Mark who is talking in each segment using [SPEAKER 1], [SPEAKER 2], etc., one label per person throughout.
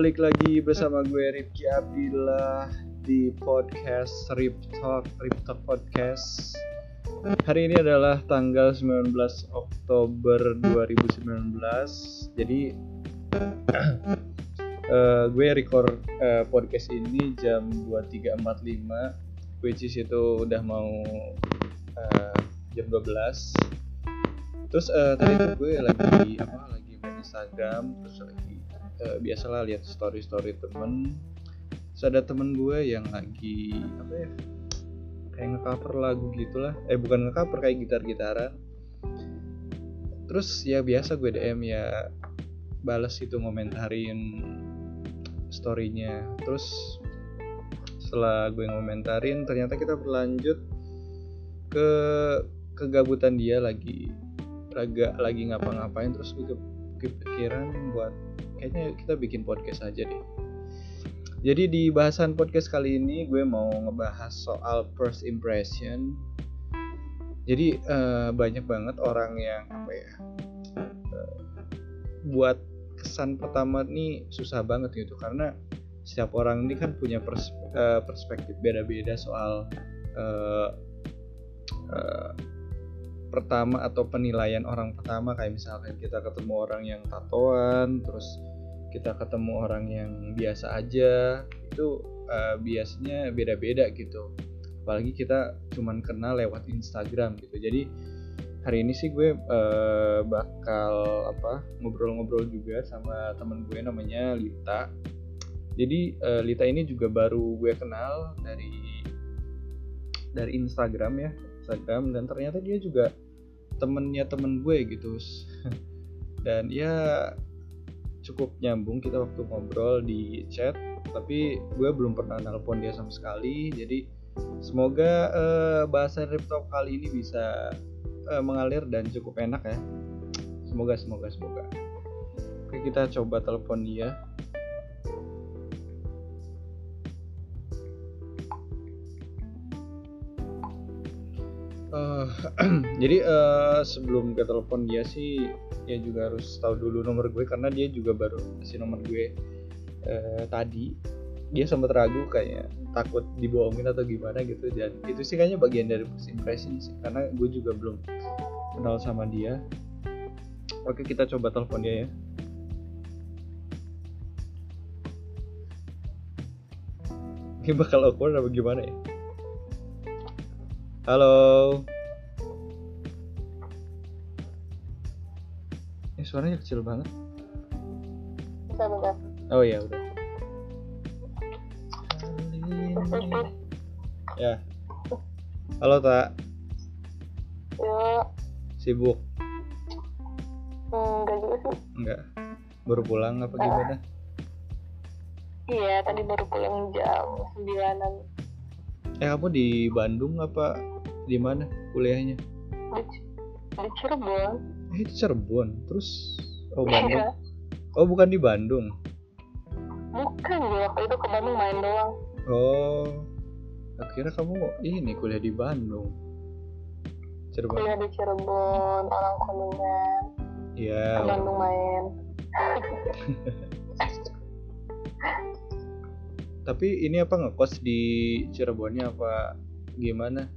[SPEAKER 1] balik lagi bersama gue Rifki Abdillah di podcast Rip Talk, Rip Talk Podcast. Hari ini adalah tanggal 19 Oktober 2019. Jadi uh, gue record uh, podcast ini jam 23.45 which is itu udah mau uh, jam 12. Terus uh, tadi gue lagi apa lagi main Instagram terus lagi uh, biasalah lihat story story temen. Terus ada temen gue yang lagi apa ya kayak ngecover lagu gitulah. Eh bukan ngecover kayak gitar gitaran terus ya biasa gue DM ya balas itu ngomentarin storynya. Terus setelah gue ngomentarin ternyata kita berlanjut ke kegabutan dia lagi. Raga lagi ngapa-ngapain terus gue kepikiran buat kayaknya kita bikin podcast aja deh. Jadi di bahasan podcast kali ini gue mau ngebahas soal first impression. Jadi uh, banyak banget orang yang apa ya uh, buat kesan pertama nih susah banget gitu. Karena setiap orang ini kan punya uh, perspektif beda-beda soal uh, pertama atau penilaian orang pertama kayak misalkan kita ketemu orang yang tatoan terus kita ketemu orang yang biasa aja itu uh, biasanya beda-beda gitu. Apalagi kita cuman kenal lewat Instagram gitu. Jadi hari ini sih gue uh, bakal apa ngobrol-ngobrol juga sama temen gue namanya Lita. Jadi uh, Lita ini juga baru gue kenal dari dari Instagram ya Instagram dan ternyata dia juga temennya temen gue gitu. Dan ya cukup nyambung kita waktu ngobrol di chat tapi gue belum pernah nelpon dia sama sekali. Jadi semoga uh, bahasan Rip Talk kali ini bisa uh, mengalir dan cukup enak ya. Semoga semoga semoga. Oke kita coba telepon dia Uh, jadi uh, sebelum ke telepon dia sih ya juga harus tahu dulu nomor gue karena dia juga baru kasih nomor gue uh, tadi. Dia sempat ragu kayak takut dibohongin atau gimana gitu dan itu sih kayaknya bagian dari first impression sih karena gue juga belum kenal sama dia. Oke kita coba telepon dia ya. Ini bakal awkward apa gimana ya Halo. Ini suaranya kecil banget.
[SPEAKER 2] Bisa.
[SPEAKER 1] Oh iya udah. Ya. Halo tak.
[SPEAKER 2] Ya,
[SPEAKER 1] Sibuk?
[SPEAKER 2] enggak juga sih.
[SPEAKER 1] Enggak. Baru pulang apa gimana?
[SPEAKER 2] Iya, tadi baru pulang jam 9-an.
[SPEAKER 1] Eh kamu di Bandung apa di mana kuliahnya?
[SPEAKER 2] Di, Cirebon.
[SPEAKER 1] Eh di Cirebon. Terus oh Bandung.
[SPEAKER 2] Iya.
[SPEAKER 1] Oh bukan di Bandung.
[SPEAKER 2] Bukan, gue waktu itu ke Bandung main doang.
[SPEAKER 1] Oh. Akhirnya kamu ini kuliah di Bandung. Cirebon.
[SPEAKER 2] Kuliah di Cirebon, orang Kuningan.
[SPEAKER 1] Iya.
[SPEAKER 2] Ke Bandung main.
[SPEAKER 1] Tapi ini apa ngekos di Cirebonnya apa gimana?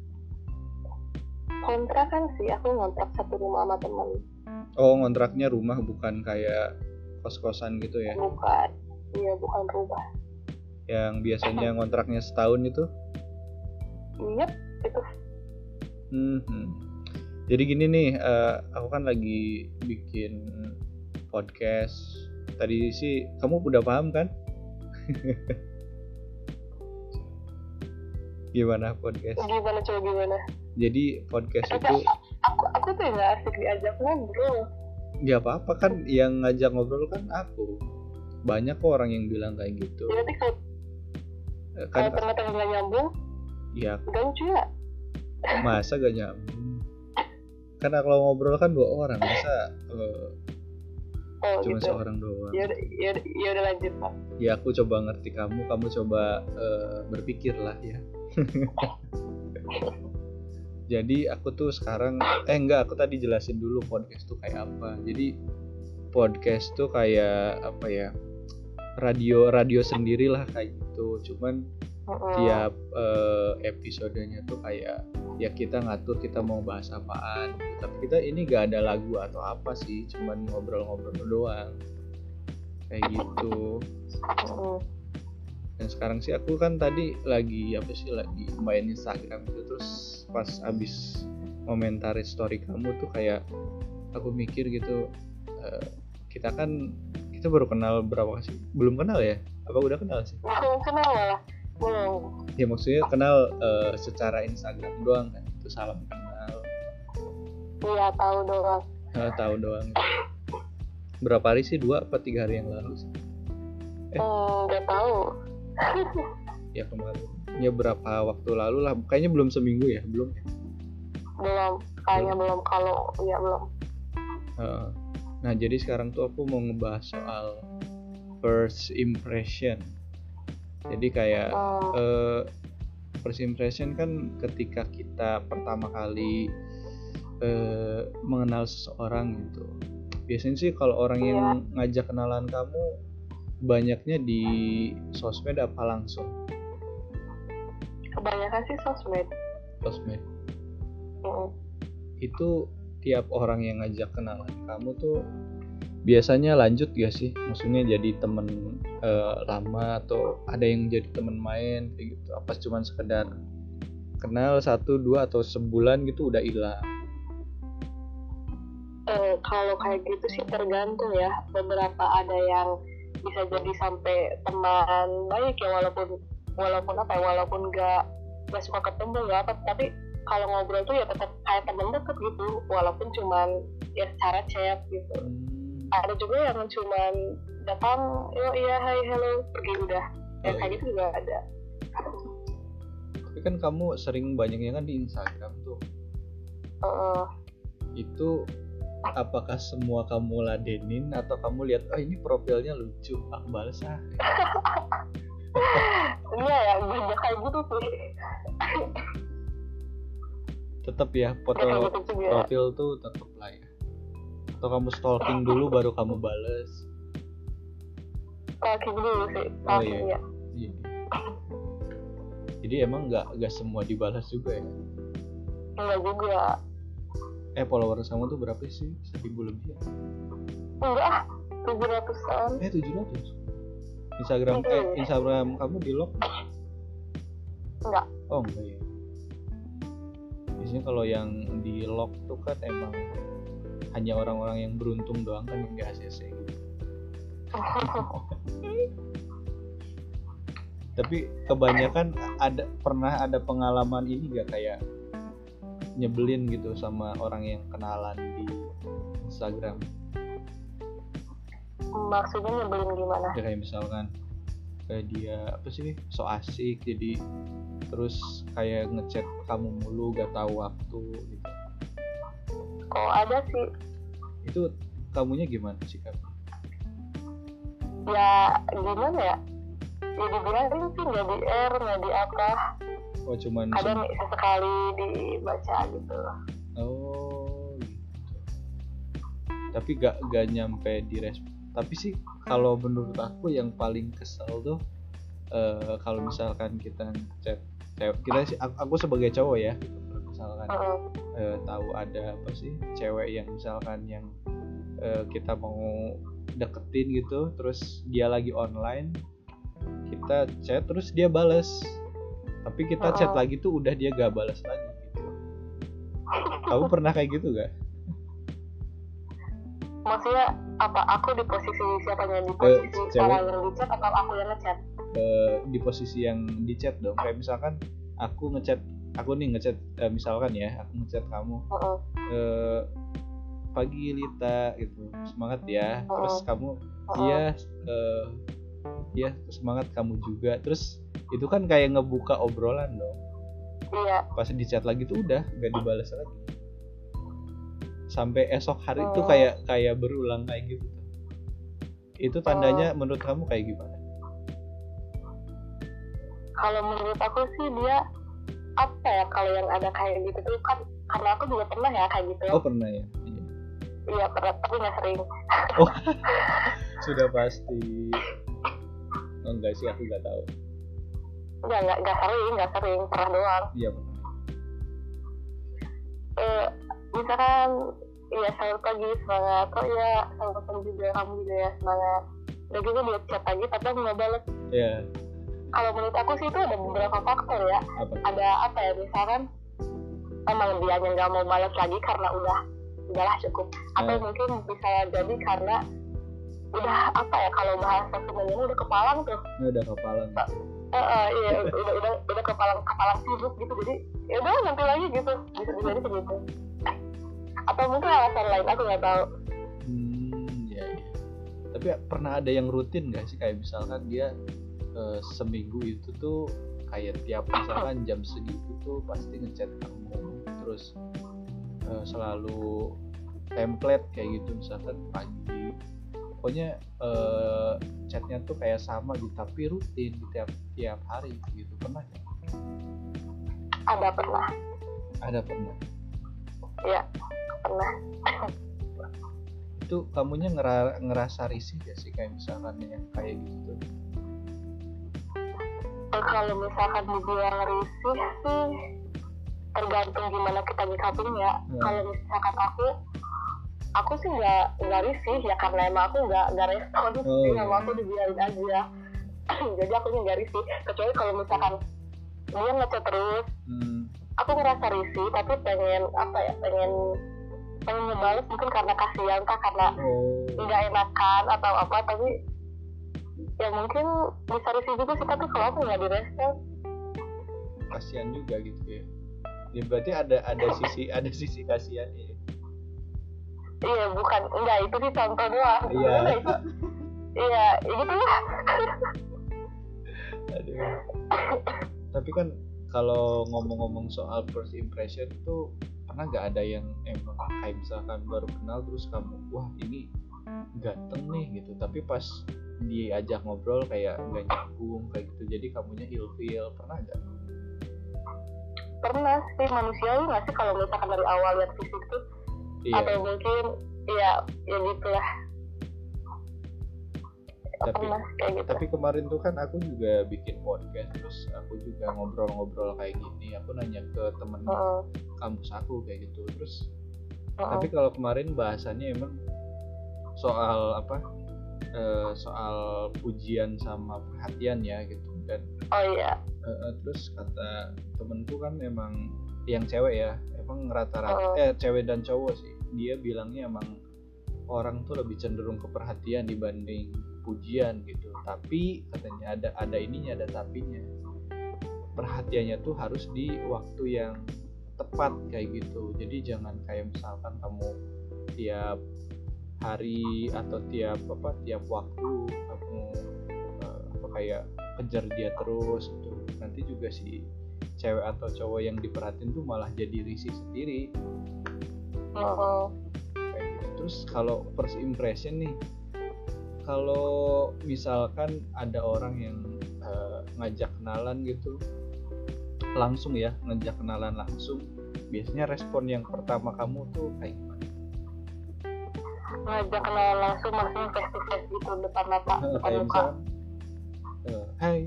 [SPEAKER 2] Kontrakan sih, aku ngontrak satu rumah sama temen.
[SPEAKER 1] Oh ngontraknya rumah bukan kayak kos-kosan gitu ya?
[SPEAKER 2] Bukan, iya bukan rumah.
[SPEAKER 1] Yang biasanya ngontraknya setahun itu?
[SPEAKER 2] Iya, itu.
[SPEAKER 1] Hmm. Jadi gini nih, eh, aku kan lagi bikin podcast. Tadi sih kamu udah paham kan? gimana podcast?
[SPEAKER 2] Gimana coba gimana?
[SPEAKER 1] Jadi podcast itu
[SPEAKER 2] aku, aku tuh nggak asik diajak ngobrol.
[SPEAKER 1] ya apa apa kan yang ngajak ngobrol kan aku. Banyak kok orang yang bilang kayak gitu.
[SPEAKER 2] Nanti kalau,
[SPEAKER 1] Eh,
[SPEAKER 2] kalau
[SPEAKER 1] Kan
[SPEAKER 2] ternyata nggak nyambung,
[SPEAKER 1] ya
[SPEAKER 2] lucu ya.
[SPEAKER 1] masa gak nyambung. Karena kalau ngobrol kan dua orang, masa eh,
[SPEAKER 2] Oh
[SPEAKER 1] cuma
[SPEAKER 2] gitu.
[SPEAKER 1] seorang doang.
[SPEAKER 2] Ya udah, ya ya udah lanjut pak.
[SPEAKER 1] ya aku coba ngerti kamu kamu coba eh, berpikir lah ya jadi aku tuh sekarang eh enggak aku tadi jelasin dulu podcast tuh kayak apa. Jadi podcast tuh kayak apa ya radio radio sendiri lah kayak gitu. Cuman tiap eh, episodenya tuh kayak ya kita ngatur kita mau bahas apaan gitu. tapi kita ini gak ada lagu atau apa sih cuman ngobrol-ngobrol doang. Kayak gitu. Dan sekarang sih aku kan tadi lagi apa sih lagi main Instagram gitu. Terus pas abis komentari story kamu tuh kayak aku mikir gitu eh, kita kan kita baru kenal berapa sih? Belum kenal ya? Apa udah kenal sih?
[SPEAKER 2] Belum kenal malah belum.
[SPEAKER 1] Ya maksudnya kenal eh, secara Instagram doang kan? Itu salam kenal.
[SPEAKER 2] Iya tahu doang.
[SPEAKER 1] Eh, tahu doang. Berapa hari sih? Dua apa tiga hari yang lalu sih? Eh.
[SPEAKER 2] Hmm, tahu
[SPEAKER 1] ya kemarin. Ya berapa waktu lalu lah. Kayaknya belum seminggu ya belum ya?
[SPEAKER 2] Belum. Kayaknya belum. Kalau ya belum.
[SPEAKER 1] Heeh. nah jadi sekarang tuh aku mau ngebahas soal first impression. Jadi kayak
[SPEAKER 2] Hmm,
[SPEAKER 1] eh, first impression kan ketika kita pertama kali eh, mengenal seseorang gitu. Biasanya sih kalau orang yang ngajak kenalan kamu banyaknya di sosmed apa langsung?
[SPEAKER 2] Kebanyakan sih sosmed.
[SPEAKER 1] Sosmed.
[SPEAKER 2] Mm-mm.
[SPEAKER 1] itu tiap orang yang ngajak kenalan kamu tuh biasanya lanjut gak sih? Maksudnya jadi temen eh, lama atau ada yang jadi temen main kayak gitu? Apa cuman sekedar kenal satu dua atau sebulan gitu udah hilang?
[SPEAKER 2] Eh, kalau kayak gitu sih tergantung ya. Beberapa ada yang bisa jadi sampai teman baik ya walaupun walaupun apa ya, walaupun nggak nggak suka ketemu apa tapi kalau ngobrol tuh ya tetap kayak temen deket gitu walaupun cuman ya secara chat gitu.
[SPEAKER 1] Hmm,
[SPEAKER 2] ada juga yang cuman datang yo iya hai hello pergi udah. Ya
[SPEAKER 1] Oh,
[SPEAKER 2] kayak gitu juga ada.
[SPEAKER 1] Tapi kan kamu sering banyaknya kan di Instagram tuh.
[SPEAKER 2] Heeh.
[SPEAKER 1] itu apakah semua kamu ladenin atau kamu lihat oh ini profilnya lucu aku balas ah?
[SPEAKER 2] Iya ya banyak kayak gitu sih.
[SPEAKER 1] Tetap ya foto
[SPEAKER 2] gitu
[SPEAKER 1] profil tuh tetap lah ya. Atau kamu stalking dulu baru kamu
[SPEAKER 2] kayak gitu dulu sih
[SPEAKER 1] Oh,
[SPEAKER 2] langsung
[SPEAKER 1] iya.
[SPEAKER 2] ya
[SPEAKER 1] Iya. jadi emang nggak nggak semua dibalas juga ya?
[SPEAKER 2] Enggak juga
[SPEAKER 1] eh followers kamu tuh berapa sih? Seribu lebih ya?
[SPEAKER 2] enggak ah tujuh ratusan.
[SPEAKER 1] Eh tujuh ratus? Instagram eh
[SPEAKER 2] Iya.
[SPEAKER 1] Instagram kamu di lock?
[SPEAKER 2] Enggak.
[SPEAKER 1] Oh enggak ya biasanya kalau yang di lock tuh kan emang hanya orang-orang yang beruntung doang kan yang di ACC gitu. Tapi kebanyakan ada pernah ada pengalaman ini gak kayak nyebelin gitu sama orang yang kenalan di Instagram.
[SPEAKER 2] Maksudnya nyebelin gimana?
[SPEAKER 1] Ya kayak misalkan kayak dia apa sih so asik jadi terus kayak ngechat kamu mulu gak tahu waktu gitu.
[SPEAKER 2] Oh ada sih?
[SPEAKER 1] Itu kamunya gimana sih kan
[SPEAKER 2] ya gimana ya? Ya dibilangin sih nggak di R nggak di apa
[SPEAKER 1] oh cuman
[SPEAKER 2] nih sesekali dibaca gitu?
[SPEAKER 1] Oh gitu. Tapi gak gak nyampe di respon tapi sih kalau menurut aku yang paling kesel tuh eh, kalau misalkan kita chat cewek kita sih aku, aku sebagai cowok ya gitu. Misalkan eh, tahu ada apa sih cewek yang misalkan yang eh, kita mau deketin gitu terus dia lagi online kita chat terus dia bales tapi kita chat
[SPEAKER 2] Oh.
[SPEAKER 1] lagi tuh udah dia gak bales lagi gitu kamu pernah kayak gitu gak?
[SPEAKER 2] maksudnya apa aku di posisi siapanya di posisi
[SPEAKER 1] cewek.
[SPEAKER 2] orang yang di chat atau aku yang ngechat
[SPEAKER 1] Eh, di posisi yang di chat dong kayak misalkan aku ngechat aku nih ngechat eh, misalkan ya aku ngechat kamu
[SPEAKER 2] Heeh.
[SPEAKER 1] eh, pagi Lita gitu semangat ya terus kamu
[SPEAKER 2] Heeh.
[SPEAKER 1] iya eh, iya semangat kamu juga. Terus itu kan kayak ngebuka obrolan dong.
[SPEAKER 2] Iya.
[SPEAKER 1] Pas di chat lagi tuh udah gak dibalas lagi. Sampai esok hari itu
[SPEAKER 2] Oh.
[SPEAKER 1] kayak kayak berulang kayak gitu. Itu tandanya menurut kamu kayak gimana?
[SPEAKER 2] Kalau menurut aku sih dia apa ya kalau yang ada kayak gitu tuh kan karena aku juga pernah ya kayak gitu.
[SPEAKER 1] Oh pernah ya? Iya.
[SPEAKER 2] iya pernah tapi nggak sering.
[SPEAKER 1] Sudah pasti oh, enggak sih aku nggak tahu
[SPEAKER 2] Enggak, enggak, enggak sering, enggak sering, pernah doang.
[SPEAKER 1] iya
[SPEAKER 2] Eh, misalkan, iya selamat pagi, semangat. Oh iya, selamat pagi juga, kamu juga ya, semangat. Udah gitu dia chat lagi, tapi aku nggak bales.
[SPEAKER 1] ya
[SPEAKER 2] Kalau menurut aku sih itu ada beberapa faktor ya.
[SPEAKER 1] apa
[SPEAKER 2] Ada apa ya, misalkan emang dia nggak mau balas lagi karena udah udahlah cukup. Atau
[SPEAKER 1] Hmm.
[SPEAKER 2] mungkin bisa jadi karena udah apa ya kalau bahasa sebenarnya udah kepalang tuh.
[SPEAKER 1] Ini udah kepalan
[SPEAKER 2] Eh, eh, iya udah udah udah kepalang kepalang sibuk gitu jadi ya udah nanti lagi gitu. Bisa bisa jadi begitu atau mungkin alasan lain aku nggak tahu.
[SPEAKER 1] Hmm ya, ya. tapi pernah ada yang rutin nggak sih? Kayak misalkan dia eh, seminggu itu tuh kayak tiap misalkan jam segitu tuh pasti ngechat kamu. Terus eh, selalu template kayak gitu misalkan pagi pokoknya eh, chatnya tuh kayak sama gitu tapi rutin di tiap tiap hari gitu. Pernah nggak?
[SPEAKER 2] ada pernah.
[SPEAKER 1] Ada pernah?
[SPEAKER 2] Ya pernah.
[SPEAKER 1] Itu kamunya ngera- ngerasa risih gak sih kayak misalkan yang kayak gitu?
[SPEAKER 2] Kalau misalkan dibilang risih sih tergantung gimana kita nyikapin ya kalau misalkan aku aku sih nggak nggak risih ya karena emang aku nggak nggak respon
[SPEAKER 1] Oh,
[SPEAKER 2] jadi
[SPEAKER 1] iya.
[SPEAKER 2] nggak aku dibiarin aja. Jadi aku nggak risih kecuali kalau misalkan dia ngechat terus.
[SPEAKER 1] Hmm,
[SPEAKER 2] aku ngerasa risih tapi pengen apa ya pengen pengen ngebales mungkin karena kasihan kah karena
[SPEAKER 1] oh.
[SPEAKER 2] nggak enakan atau apa tapi ya mungkin bisa risih juga sih tapi kalau aku nggak direspon
[SPEAKER 1] kasihan juga gitu ya. Ya berarti ada ada sisi ada sisi kasihannya ya.
[SPEAKER 2] Iya bukan. Enggak itu sih contoh doang.
[SPEAKER 1] Iya.
[SPEAKER 2] Iya ya gitu lah.
[SPEAKER 1] Aduh. tapi kan kalau ngomong-ngomong soal first impression tuh pernah nggak ada yang emang kayak misalkan baru kenal terus kamu wah ini ganteng nih gitu. Tapi pas diajak ngobrol kayak nggak nyambung kayak gitu. Jadi kamunya ilfeel. Pernah nggak?
[SPEAKER 2] Pernah sih. Manusiawi nggak sih kalau misalkan dari awal lihat fisik tuh
[SPEAKER 1] iya.
[SPEAKER 2] Atau mungkin ya ya gitulah.
[SPEAKER 1] Tapi-
[SPEAKER 2] pernah kayak gitu.
[SPEAKER 1] tapi kemarin tuh kan aku juga bikin podcast terus aku juga ngobrol-ngobrol kayak gini aku nanya ke temen
[SPEAKER 2] Heeh,
[SPEAKER 1] kampus aku kayak gitu terus
[SPEAKER 2] heeh.
[SPEAKER 1] tapi kalau kemarin bahasannya emang soal apa eh, soal pujian sama perhatian ya gitu dan
[SPEAKER 2] oh iya.
[SPEAKER 1] Eh, terus kata temenku kan emang yang cewek ya emang rata-rata
[SPEAKER 2] Oh.
[SPEAKER 1] eh cewek dan cowok sih. Dia bilangnya emang orang tuh lebih cenderung ke perhatian dibanding pujian gitu. Tapi katanya ada ada ininya ada tapinya. Perhatiannya tuh harus di waktu yang tepat kayak gitu. Jadi jangan kayak misalkan kamu tiap hari atau tiap apa tiap waktu kamu apa kayak kejar dia terus gitu. Nanti juga si cewek atau cowok yang diperhatiin tuh malah jadi risih sendiri kayak gitu. terus kalau first impression nih kalau misalkan ada orang yang eh, ngajak kenalan gitu langsung ya ngajak kenalan langsung biasanya respon yang pertama kamu tuh kayak gimana?
[SPEAKER 2] ngajak kenalan langsung maksudnya face to face gitu depan mata depan muka
[SPEAKER 1] eh, hai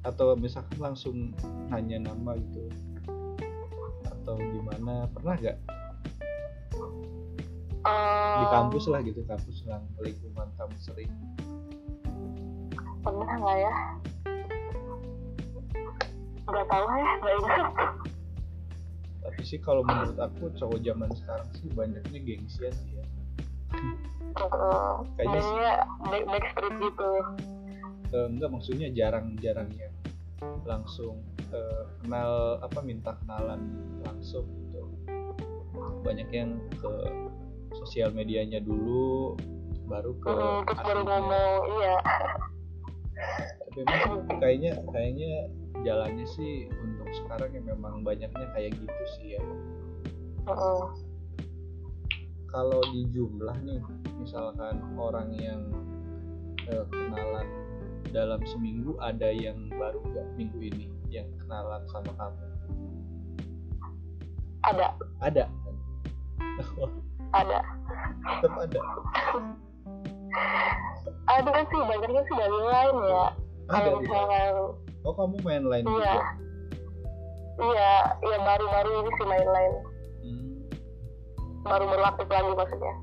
[SPEAKER 1] atau misalkan langsung nanya nama gitu. Atau gimana pernah nggak? Di
[SPEAKER 2] Em,
[SPEAKER 1] kampus lah gitu kampus yang lingkungan kamu sering.
[SPEAKER 2] Pernah nggak ya? Nggak tahu ya nggak ingat.
[SPEAKER 1] Tapi sih kalau menurut aku cowok zaman sekarang sih banyaknya gengsian sih ya. Kayaknya
[SPEAKER 2] backstreet gitu
[SPEAKER 1] Eh, enggak maksudnya jarang-jarang yang langsung eh, kenal apa minta kenalan langsung gitu. Banyak yang ke sosial medianya dulu baru ke
[SPEAKER 2] terus baru ngomong iya.
[SPEAKER 1] Tapi memang kayaknya kayaknya jalannya sih untuk sekarang yang memang banyaknya kayak gitu sih ya.
[SPEAKER 2] Heeh.
[SPEAKER 1] kalau di jumlah nih misalkan orang yang eh, kenalan dalam seminggu ada yang baru nggak minggu ini yang kenalan sama kamu?
[SPEAKER 2] Ada.
[SPEAKER 1] Ada?
[SPEAKER 2] Ada.
[SPEAKER 1] Tetap ada?
[SPEAKER 2] Ada sih banyaknya sih dari lain ya.
[SPEAKER 1] Dari
[SPEAKER 2] misalkan
[SPEAKER 1] oh kamu main lain
[SPEAKER 2] iya.
[SPEAKER 1] juga?
[SPEAKER 2] Iya iya baru-baru ini sih main lain.
[SPEAKER 1] Hmm,
[SPEAKER 2] baru-baru aktif lagi maksudnya.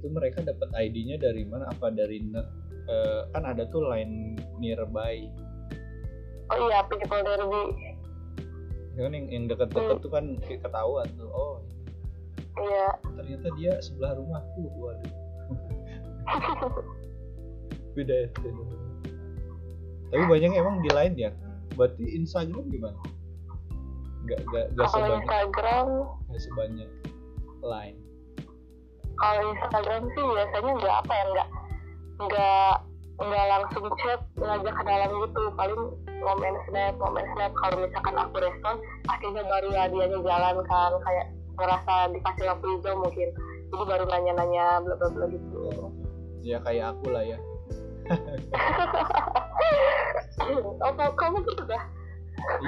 [SPEAKER 1] Itu mereka dapat ID-nya dari mana? Apa dari eh, kan ada tuh line nearby.
[SPEAKER 2] Oh iya people derby.
[SPEAKER 1] Kan yang, yang deket-deket tuh kan kayak ketahuan tuh oh.
[SPEAKER 2] Iya.
[SPEAKER 1] Ternyata dia sebelah rumahku waduh. Beda ya beda. tapi banyak emang di lain ya. Berarti Instagram gimana? Nggak nggak nggak
[SPEAKER 2] kalau
[SPEAKER 1] sebanyak.
[SPEAKER 2] Instagram?
[SPEAKER 1] Nggak sebanyak lain
[SPEAKER 2] kalau Instagram sih biasanya nggak apa ya nggak nggak nggak langsung chat ngajak kenalan gitu. Paling momen snap momen snap. Kalau misalkan aku respon akhirnya baru ya dianya jalan kan. Kayak ngerasa dikasih lampu hijau mungkin. Jadi baru nanya-nanya bla bla bla gitu.
[SPEAKER 1] Ya kayak aku lah ya.
[SPEAKER 2] Oh kamu gitu dah?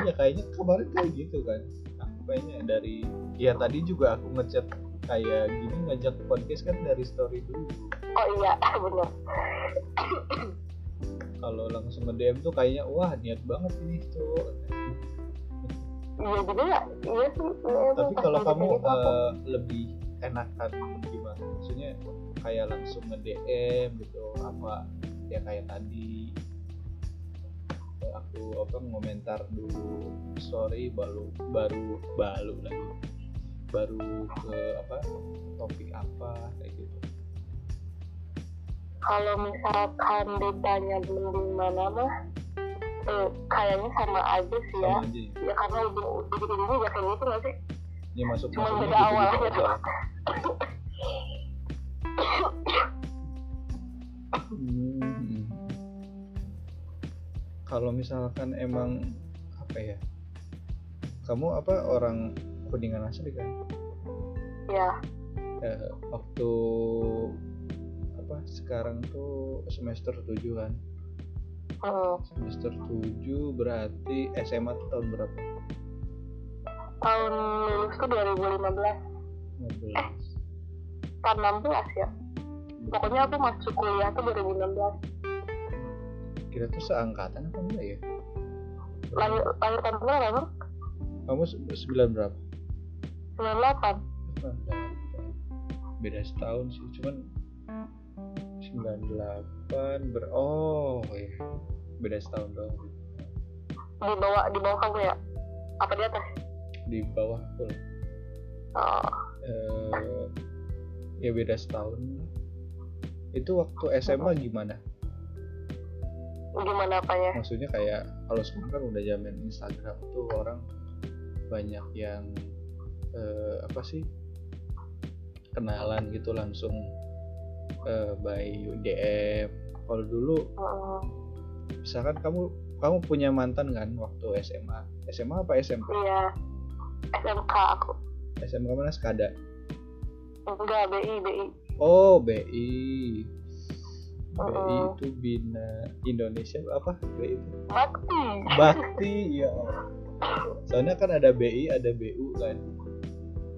[SPEAKER 1] Iya kayaknya kemarin kayak gitu kan. Aku kayaknya dari ya tadi juga aku ngechat kayak gini ngajak podcast kan dari story dulu
[SPEAKER 2] oh iya bener.
[SPEAKER 1] Kalau langsung nge DM tuh kayaknya wah niat banget ini tuh
[SPEAKER 2] iya juga ya iya sih iya,
[SPEAKER 1] tapi kalau kamu
[SPEAKER 2] gitu.
[SPEAKER 1] eh, lebih enakan gimana? Maksudnya kayak langsung nge DM gitu apa ya kayak tadi eh, aku apa ngomentar dulu story baru baru baru lagi baru ke apa topik apa kayak gitu
[SPEAKER 2] kalau misalkan ditanya mending mana mah eh, kayaknya sama aja sih ya
[SPEAKER 1] aja ya
[SPEAKER 2] ya karena ujung ujung ujungnya juga kayak gitu nggak sih
[SPEAKER 1] ya masuk
[SPEAKER 2] cuma beda
[SPEAKER 1] gitu gitu aja
[SPEAKER 2] doang
[SPEAKER 1] Hmm. Kalau misalkan emang apa ya? Kamu apa orang kuningan asli kan?
[SPEAKER 2] ya
[SPEAKER 1] Eh, waktu apa sekarang tuh semester 7 kan?
[SPEAKER 2] hmm.
[SPEAKER 1] Semester 7 berarti SMA tuh tahun berapa?
[SPEAKER 2] tahun lulus tuh 2015
[SPEAKER 1] 15.
[SPEAKER 2] tahun 16 ya pokoknya aku masuk kuliah tuh 2016
[SPEAKER 1] Kita tuh seangkatan apa enggak ya?
[SPEAKER 2] lahir lahir tahun berapa
[SPEAKER 1] Kamu se- sembilan berapa?
[SPEAKER 2] 98
[SPEAKER 1] beda setahun sih cuman 98 ber oh iya. Beda setahun doang.
[SPEAKER 2] Di bawah di bawah kamu ya? Apa di atas?
[SPEAKER 1] Di bawah full.
[SPEAKER 2] Oh.
[SPEAKER 1] Eh ya beda setahun. Itu waktu SMA gimana?
[SPEAKER 2] Gimana apanya?
[SPEAKER 1] Maksudnya kayak kalau sekarang kan udah zaman Instagram tuh orang banyak yang eh, apa sih? Kenalan gitu langsung eh, by DM kalau dulu
[SPEAKER 2] Hmm,
[SPEAKER 1] misalkan kamu kamu punya mantan kan waktu SMA SMA apa SMP
[SPEAKER 2] iya. SMK aku.
[SPEAKER 1] SMK mana? Skada
[SPEAKER 2] enggak BI BI
[SPEAKER 1] oh BI BI itu Bina Indonesia apa? BI itu?
[SPEAKER 2] Bakti.
[SPEAKER 1] Bakti ya soalnya kan ada BI ada BU kan.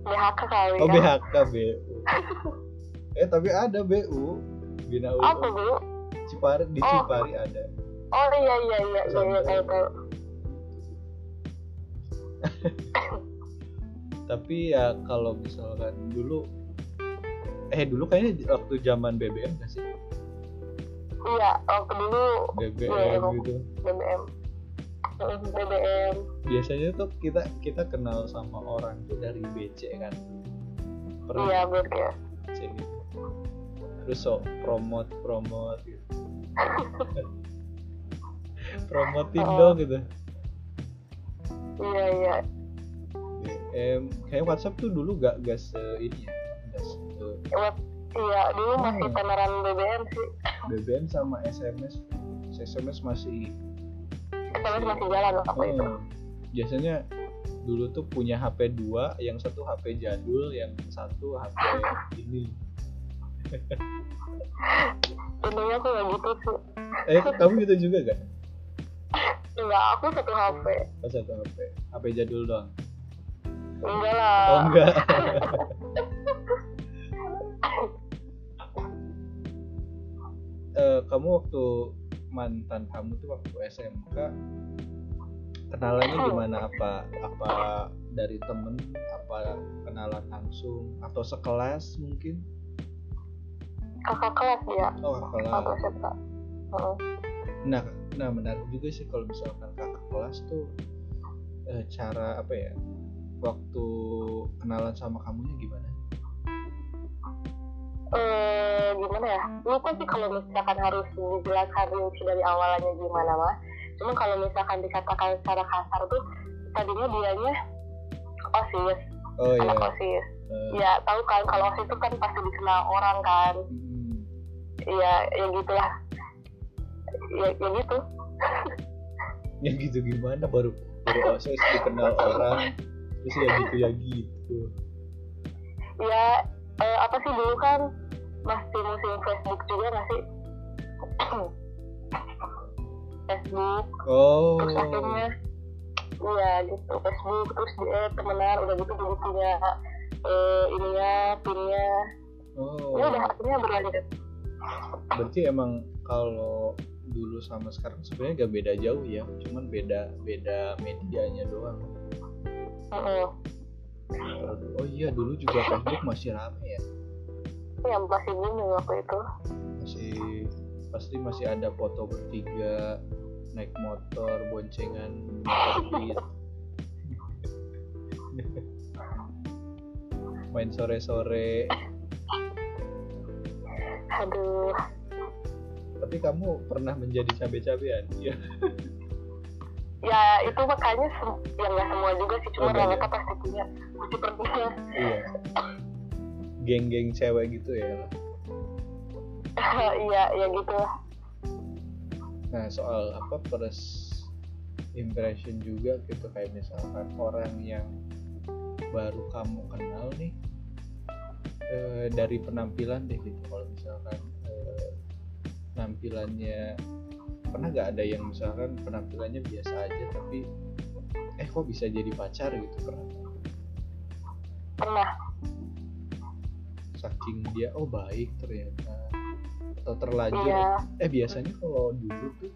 [SPEAKER 2] BHK kali
[SPEAKER 1] oh
[SPEAKER 2] ya.
[SPEAKER 1] BHK BU eh tapi ada BU Bina U.
[SPEAKER 2] Apa bu?
[SPEAKER 1] Cipari di
[SPEAKER 2] Oh.
[SPEAKER 1] Cipari ada.
[SPEAKER 2] Oh iya iya iya iya iya tahu tahu.
[SPEAKER 1] Tapi ya kalau misalkan dulu eh dulu kayaknya waktu zaman BBM gak sih?
[SPEAKER 2] Iya waktu dulu
[SPEAKER 1] BBM
[SPEAKER 2] emang.
[SPEAKER 1] gitu.
[SPEAKER 2] BBM Hmm, BBM
[SPEAKER 1] biasanya tuh kita kita kenal sama orang tuh dari BC kan?
[SPEAKER 2] Iya betul. Ya
[SPEAKER 1] BC gitu terus so promote promote gitu. Promotin
[SPEAKER 2] Oh.
[SPEAKER 1] dong gitu.
[SPEAKER 2] Iya iya.
[SPEAKER 1] BM kayak WhatsApp tuh dulu gak gak se ini ya gak se
[SPEAKER 2] iya dulu masih
[SPEAKER 1] Hmm.
[SPEAKER 2] teneran BBM sih.
[SPEAKER 1] BBM sama SMS SMS masih
[SPEAKER 2] SMS masih jalan waktu itu.
[SPEAKER 1] Oh, biasanya dulu tuh punya HP dua, yang satu HP jadul, yang satu HP ini.
[SPEAKER 2] Intinya tuh kayak gitu sih.
[SPEAKER 1] Eh, kamu gitu juga gak?
[SPEAKER 2] enggak aku satu HP
[SPEAKER 1] Oh, satu HP, HP jadul doang.
[SPEAKER 2] enggak lah.
[SPEAKER 1] Oh enggak. eh, kamu waktu mantan kamu tuh waktu SMK kenalannya gimana? Apa apa dari temen? Apa kenalan langsung? Atau sekelas mungkin
[SPEAKER 2] kakak kelas dia
[SPEAKER 1] oh
[SPEAKER 2] waktu
[SPEAKER 1] kelas
[SPEAKER 2] SMK Heeh.
[SPEAKER 1] nah nah menarik juga sih kalau misalkan kakak kelas tuh eh, cara apa ya waktu kenalan sama kamunya gimana?
[SPEAKER 2] Eh gimana ya? Lupa sih kalau misalkan harus dijelaskan rinci dari awalnya gimana mah cuma kalau misalkan dikatakan secara kasar tuh tadinya dianya osis.
[SPEAKER 1] Oh iya.
[SPEAKER 2] Anak osis.
[SPEAKER 1] Eh,
[SPEAKER 2] ya tahu kan kalau osis itu kan pasti dikenal orang kan.
[SPEAKER 1] Hmm.
[SPEAKER 2] Ya ya gitulah ya, ya gitu.
[SPEAKER 1] Ya gitu gimana baru baru osis dikenal orang. Terus ya gitu ya gitu.
[SPEAKER 2] Ya eh, apa sih dulu kan masih musim Facebook juga nggak sih? Facebook.
[SPEAKER 1] Oh.
[SPEAKER 2] Terus akhirnya iya gitu Facebook terus dia temenan udah gitu dulu punya eh, ininya pinnya.
[SPEAKER 1] Oh.
[SPEAKER 2] Ya udah akhirnya berlanjut
[SPEAKER 1] berarti emang kalau dulu sama sekarang sebenarnya gak beda jauh ya cuman beda beda medianya doang. Dulu- oh iya dulu juga Facebook masih rame ya?
[SPEAKER 2] Yang masih booming waktu itu.
[SPEAKER 1] Masih pasti masih ada foto bertiga naik motor boncengan motor main sore-sore
[SPEAKER 2] aduh.
[SPEAKER 1] Tapi kamu pernah menjadi cabe-cabean? Ya
[SPEAKER 2] ya itu makanya sem- ya nggak semua juga sih cuma
[SPEAKER 1] Oh,
[SPEAKER 2] rata pasti punya pasti pernah.
[SPEAKER 1] Iya. Geng-geng cewek gitu ya?
[SPEAKER 2] Iya ya gitu. Lah
[SPEAKER 1] nah soal apa first impression juga gitu kayak misalkan orang yang baru kamu kenal nih eh, dari penampilan deh gitu. Kalau misalkan eh, penampilannya pernah nggak ada yang misalkan penampilannya biasa aja tapi eh kok bisa jadi pacar gitu pernah?
[SPEAKER 2] Pernah.
[SPEAKER 1] Saking dia oh baik ternyata atau terlanjur.
[SPEAKER 2] Iya.
[SPEAKER 1] Eh biasanya kalau dulu tuh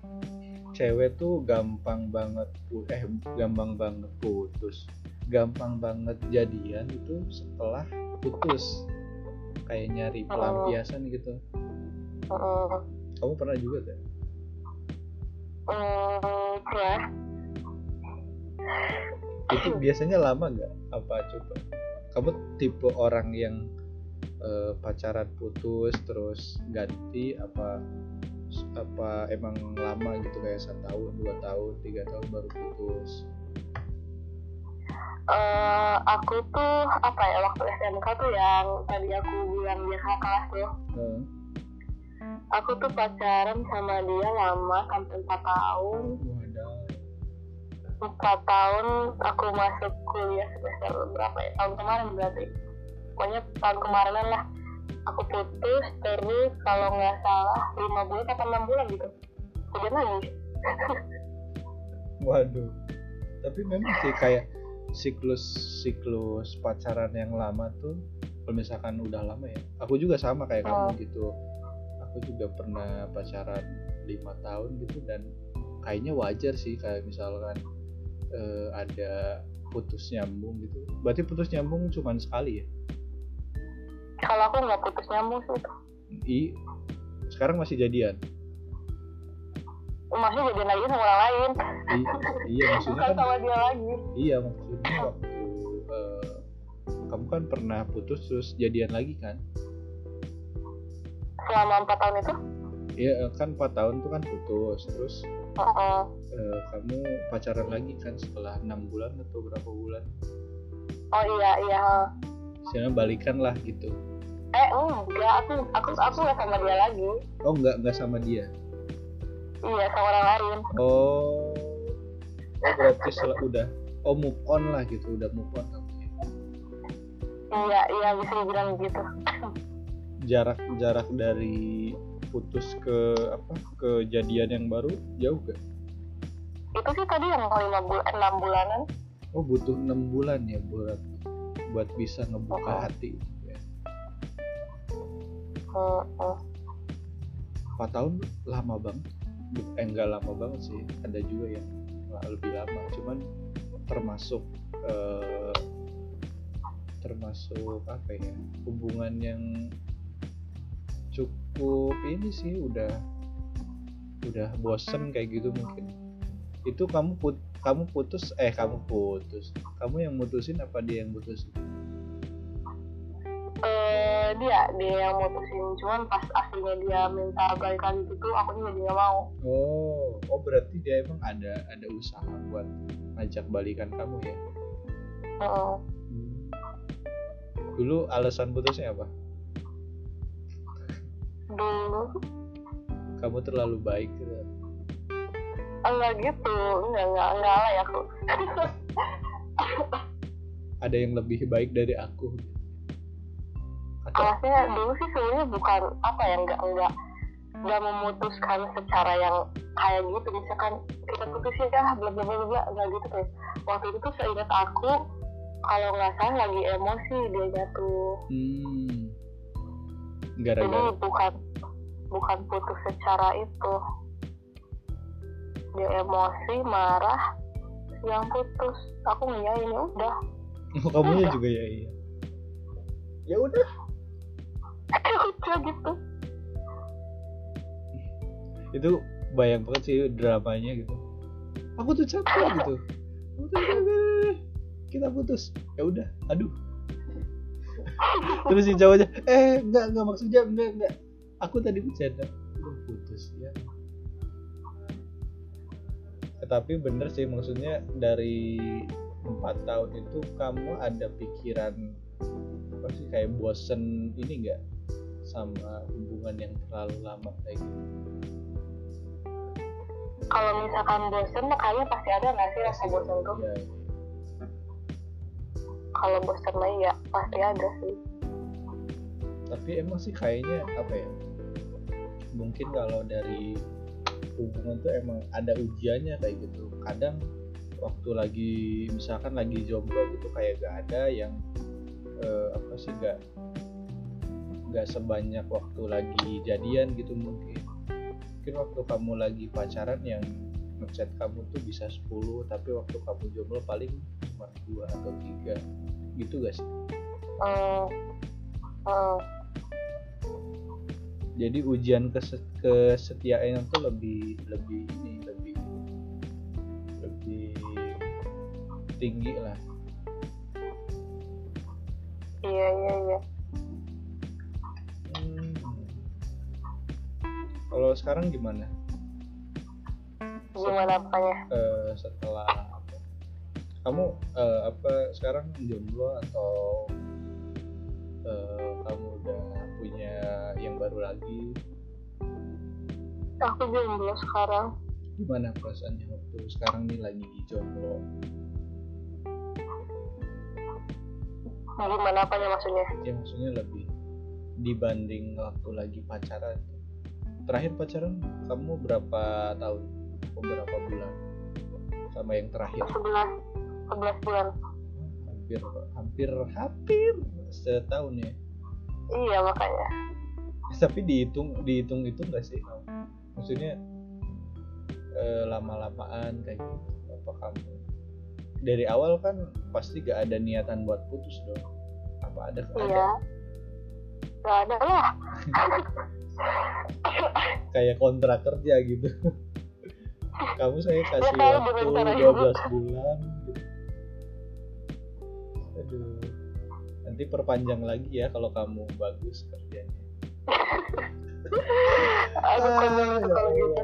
[SPEAKER 1] cewek tuh gampang banget eh gampang banget putus. Gampang banget jadian itu setelah putus kayak nyari
[SPEAKER 2] Oh.
[SPEAKER 1] pelampiasan gitu
[SPEAKER 2] Heeh.
[SPEAKER 1] kamu pernah juga?
[SPEAKER 2] Hmm, pernah
[SPEAKER 1] itu biasanya lama nggak apa coba kamu tipe orang yang eh, pacaran putus terus ganti apa apa emang lama gitu kayak satu tahun dua tahun tiga tahun baru putus
[SPEAKER 2] Eh, aku tuh apa ya waktu SMK tuh yang tadi aku bilang dia kakak kelas tuh.
[SPEAKER 1] Heeh.
[SPEAKER 2] aku tuh pacaran sama dia lama sampai 4 tahun. 4 tahun aku masuk kuliah semester berapa ya? Tahun kemarin berarti. Pokoknya tahun kemarinan lah. Aku putus terus kalau nggak salah lima bulan atau enam bulan gitu. Kemudian lagi
[SPEAKER 1] Waduh. Tapi memang sih kayak siklus siklus pacaran yang lama tuh kalau misalkan udah lama ya. Aku juga sama kayak
[SPEAKER 2] Oh.
[SPEAKER 1] kamu gitu. Aku juga pernah pacaran lima tahun gitu dan kayaknya wajar sih kayak misalkan eh, ada putus nyambung gitu. Berarti putus nyambung cuma sekali ya?
[SPEAKER 2] kalau aku nggak putus nyambung sih
[SPEAKER 1] I sekarang masih jadian.
[SPEAKER 2] Masih jadi lagi sama orang lain
[SPEAKER 1] I, iya maksudnya
[SPEAKER 2] bukan
[SPEAKER 1] kan
[SPEAKER 2] sama dia lagi
[SPEAKER 1] Iya maksudnya waktu eh, kamu kan pernah putus terus jadian lagi kan?
[SPEAKER 2] selama empat tahun itu
[SPEAKER 1] Iya eh, kan 4 tahun tuh kan putus terus
[SPEAKER 2] Heeh.
[SPEAKER 1] eh, kamu pacaran lagi kan setelah enam bulan atau berapa bulan?
[SPEAKER 2] oh iya iya
[SPEAKER 1] Sekarang balikan lah gitu.
[SPEAKER 2] eh enggak aku aku aku nggak sama dia lagi
[SPEAKER 1] Oh nggak nggak sama dia?
[SPEAKER 2] Iya sama orang lain
[SPEAKER 1] Oh, oh berarti setelah udah oh move on lah gitu udah move on ya.
[SPEAKER 2] iya iya bisa dibilang gitu
[SPEAKER 1] Jarak jarak dari putus ke apa kejadian yang baru jauh gak?
[SPEAKER 2] itu sih tadi yang lima bulan enam bulanan
[SPEAKER 1] Oh butuh enam bulan ya buat buat bisa ngebuka
[SPEAKER 2] Oh.
[SPEAKER 1] hati. ya.
[SPEAKER 2] Heeh.
[SPEAKER 1] empat tahun lama banget eh lama banget sih ada juga yang lebih lama. Cuman termasuk eh, termasuk apa ya hubungan yang cukup ini sih udah udah bosen kayak gitu mungkin. Itu kamu put kamu putus eh kamu putus. Kamu yang mutusin apa dia yang mutusin
[SPEAKER 2] eh dia dia yang mutusin. Cuman pas aslinya dia minta balikan gitu aku juga nggak mau.
[SPEAKER 1] Oh oh berarti dia emang ada ada usaha buat ngajak balikan kamu ya?
[SPEAKER 2] Heeh.
[SPEAKER 1] dulu alasan putusnya apa?
[SPEAKER 2] Dulu.
[SPEAKER 1] Kamu terlalu baik gitu.
[SPEAKER 2] Enggak gitu. Enggak enggak enggak lah ya aku
[SPEAKER 1] ada yang lebih baik dari aku? atau
[SPEAKER 2] alasnya dulu sih sebenarnya bukan apa ya enggak enggak enggak memutuskan secara yang kayak gitu. Misalkan kita putus ya bla bla bla bla enggak gitu tuh waktu itu tuh seingat aku kalau nggak salah lagi emosi dia jatuh.
[SPEAKER 1] Hmm,
[SPEAKER 2] jadi
[SPEAKER 1] gara-gara
[SPEAKER 2] bukan bukan putus secara itu. Dia emosi marah yang putus. Aku ngiyain ya udah.
[SPEAKER 1] Oh, kamunya juga ya iya. Ya udah
[SPEAKER 2] gitu.
[SPEAKER 1] Itu bayang banget sih dramanya gitu. Aku tuh capek gitu. Kita putus. Ya udah aduh. Terus si cowoknya eh enggak enggak maksudnya enggak enggak. Aku tadi bercanda udah putus ya. Tetapi bener sih maksudnya dari empat tahun itu kamu ada pikiran apa sih kayak bosen ini enggak sama hubungan yang terlalu lama kayak gitu?
[SPEAKER 2] Kalau misalkan bosen mah kayaknya pasti ada nggak sih rasa bosen tuh?
[SPEAKER 1] Ya
[SPEAKER 2] kalau bosen mah ya pasti ada sih.
[SPEAKER 1] Tapi emang sih kayaknya apa ya mungkin kalau dari hubungan tuh emang ada ujiannya kayak gitu. Kadang waktu lagi misalkan lagi jomblo gitu kayak gak ada yang eh, apa sih gak gak sebanyak waktu lagi jadian gitu mungkin mungkin waktu kamu lagi pacaran yang ngechat kamu tuh bisa 10 tapi waktu kamu jomblo paling cuma dua atau tiga gitu gak sih
[SPEAKER 2] hmm. Hmm.
[SPEAKER 1] jadi ujian kese- kesetiaan itu lebih lebih ini lebih lebih tinggi lah
[SPEAKER 2] iya iya iya
[SPEAKER 1] kalau sekarang gimana?
[SPEAKER 2] Gimana apanya?
[SPEAKER 1] Eh, setelah kamu eh, apa sekarang jomblo atau eh, kamu udah punya yang baru lagi?
[SPEAKER 2] Aku jomblo sekarang.
[SPEAKER 1] Gimana perasaannya waktu sekarang nih lagi jomblo?
[SPEAKER 2] Gimana apanya maksudnya?
[SPEAKER 1] Ya maksudnya lebih dibanding waktu lagi pacaran terakhir pacaran kamu berapa tahun? Atau berapa bulan? Sama yang terakhir?
[SPEAKER 2] 11 11 bulan.
[SPEAKER 1] Hampir hampir hampir setahun ya?
[SPEAKER 2] Iya makanya.
[SPEAKER 1] Tapi dihitung dihitung itu enggak sih? Kamu maksudnya eh, lama-lamaan kayak gitu apa kamu? Dari awal kan pasti gak ada niatan buat putus dong. Apa ada ada?
[SPEAKER 2] Iya. Gak ada lah
[SPEAKER 1] kayak kontrak kerja gitu. Kamu saya kasih
[SPEAKER 2] Ya,
[SPEAKER 1] waktu
[SPEAKER 2] gimana caranya.
[SPEAKER 1] 12 bulan gitu. aduh. Nanti perpanjang lagi ya kalau kamu bagus kerjanya.
[SPEAKER 2] Aduh
[SPEAKER 1] Ah,
[SPEAKER 2] itu
[SPEAKER 1] ya
[SPEAKER 2] kalau gitu.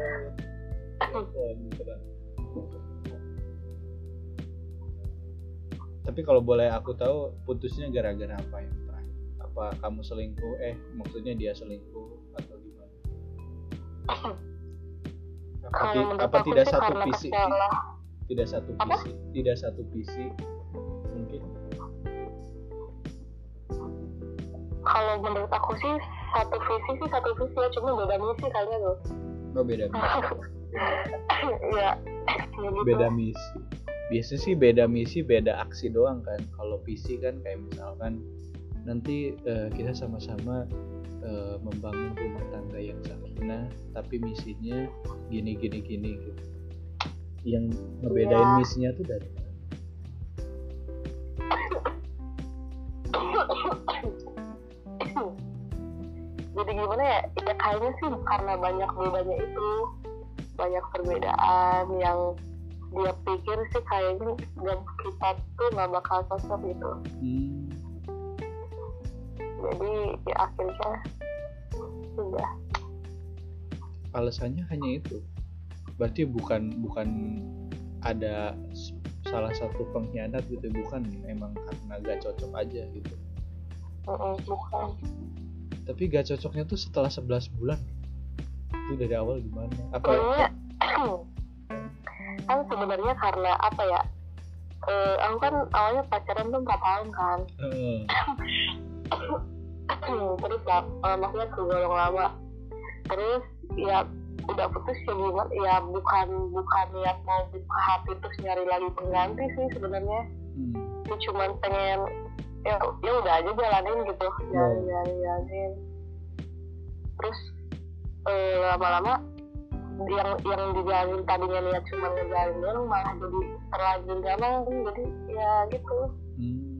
[SPEAKER 1] Tapi kalau boleh aku tahu putusnya gara-gara apa yang terakhir? Apa kamu selingkuh? Eh maksudnya dia selingkuh apa, ti- apa tidak satu visi tidak satu visi tidak satu visi mungkin.
[SPEAKER 2] Kalau menurut aku sih satu visi sih satu visi ya cuma beda misi kayaknya tuh
[SPEAKER 1] oh beda misi.
[SPEAKER 2] Iya ya gitu.
[SPEAKER 1] beda misi. Biasanya sih beda misi beda aksi doang kan. Kalau visi kan kayak misalkan nanti eh, kita sama-sama eh, membangun rumah tangga yang sakinah tapi misinya gini gini gini gitu. Yang ngebedain
[SPEAKER 2] Iya.
[SPEAKER 1] misinya tuh dari mana?
[SPEAKER 2] jadi gimana ya? Ya kayaknya sih karena banyak bedanya itu banyak perbedaan yang dia pikir sih kayaknya kita tuh nggak bakal cocok gitu.
[SPEAKER 1] Hmm,
[SPEAKER 2] jadi ya akhirnya sudah.
[SPEAKER 1] Alasannya hanya itu. Berarti bukan bukan ada salah satu pengkhianat gitu bukan emang karena gak cocok aja gitu.
[SPEAKER 2] Mm-mm, bukan.
[SPEAKER 1] Tapi gak cocoknya tuh setelah 11 bulan. Itu dari awal gimana? Apa
[SPEAKER 2] kayaknya kan sebenarnya karena apa ya? Eh, aku kan awalnya pacaran tuh empat tahun kan.
[SPEAKER 1] Eh,
[SPEAKER 2] terus lah eh, maksudnya kegolong lama. Terus ya udah putus ya gimana ya bukan bukan niat mau buka hati terus nyari lagi pengganti sih sebenarnya.
[SPEAKER 1] Hmm,
[SPEAKER 2] ya cuman pengen ya ya udah aja jalanin gitu jalanin jalanin jalanin terus eh, lama-lama yang yang dijalanin tadinya niat cuma ngejalanin malah jadi terlanjur gampang jadi ya gitu.
[SPEAKER 1] Hmm.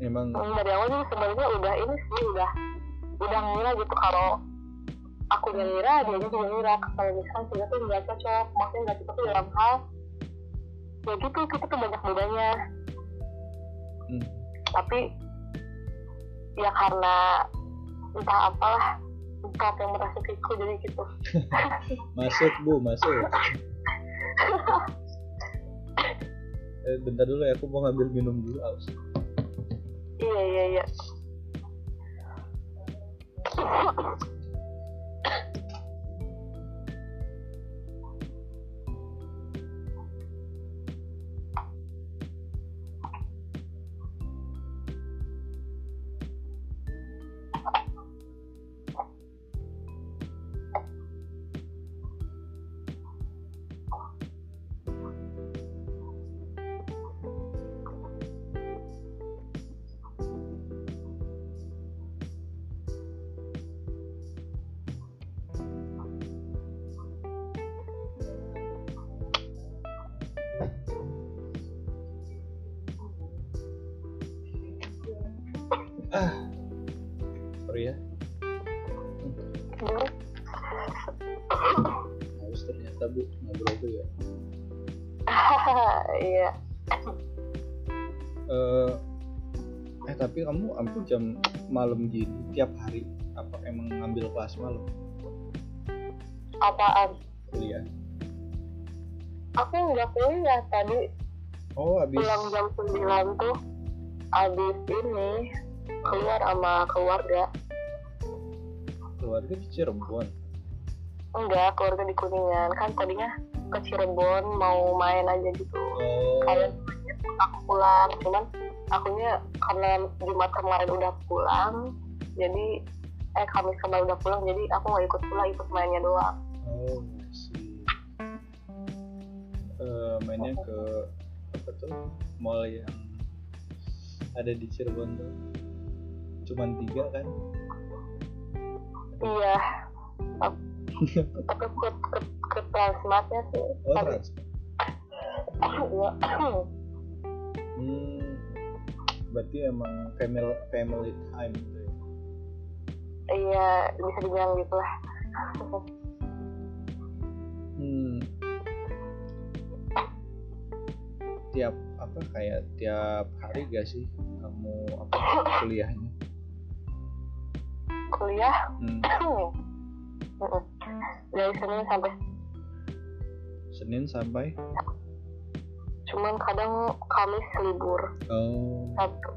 [SPEAKER 1] Emang
[SPEAKER 2] Hmm, dari awal sih sebenarnya udah ini sih udah udah ngira gitu kalau aku ngira dia juga ngira. Kalau misalkan kita tuh nggak cocok maksudnya nggak cocok tuh dalam hal ya gitu kita tuh banyak bedanya.
[SPEAKER 1] Hmm,
[SPEAKER 2] tapi ya karena entah apalah entah yang merasukiku jadi gitu.
[SPEAKER 1] Masuk bu masuk. Eh, bentar dulu ya aku mau ngambil minum dulu aus
[SPEAKER 2] iya iya iya
[SPEAKER 1] jam malam gini tiap hari apa emang ngambil kelas malam?
[SPEAKER 2] Apaan?
[SPEAKER 1] Kuliah.
[SPEAKER 2] Aku nggak kuliah tadi.
[SPEAKER 1] Oh habis.
[SPEAKER 2] Pulang jam 9 tuh abis ini keluar sama keluarga.
[SPEAKER 1] Keluarga di Cirebon?
[SPEAKER 2] Enggak keluarga di kuningan. Kan tadinya ke Cirebon mau main aja gitu.
[SPEAKER 1] Oh.
[SPEAKER 2] Kalian aku pulang cuman akunya karena Jumat kemarin udah pulang jadi eh Kamis kemarin udah pulang jadi aku nggak ikut pulang ikut mainnya doang.
[SPEAKER 1] Oh see. Eh, mainnya ke apa tuh? Mall yang ada di Cirebon tuh? Cuman tiga kan?
[SPEAKER 2] Iya. Tapi ke ke, ke Transmartnya sih.
[SPEAKER 1] Oh
[SPEAKER 2] Tapi-
[SPEAKER 1] trans
[SPEAKER 2] Iya.
[SPEAKER 1] hmm berarti emang family family time gitu ya?
[SPEAKER 2] Iya bisa dibilang gitu lah
[SPEAKER 1] hmm. Tiap apa kayak tiap hari gak sih kamu apa kuliahnya?
[SPEAKER 2] Kuliah?
[SPEAKER 1] Hmm,
[SPEAKER 2] dari Senin sampai?
[SPEAKER 1] Senin sampai
[SPEAKER 2] cuman kadang Kamis libur.
[SPEAKER 1] Oh.
[SPEAKER 2] Sabtu.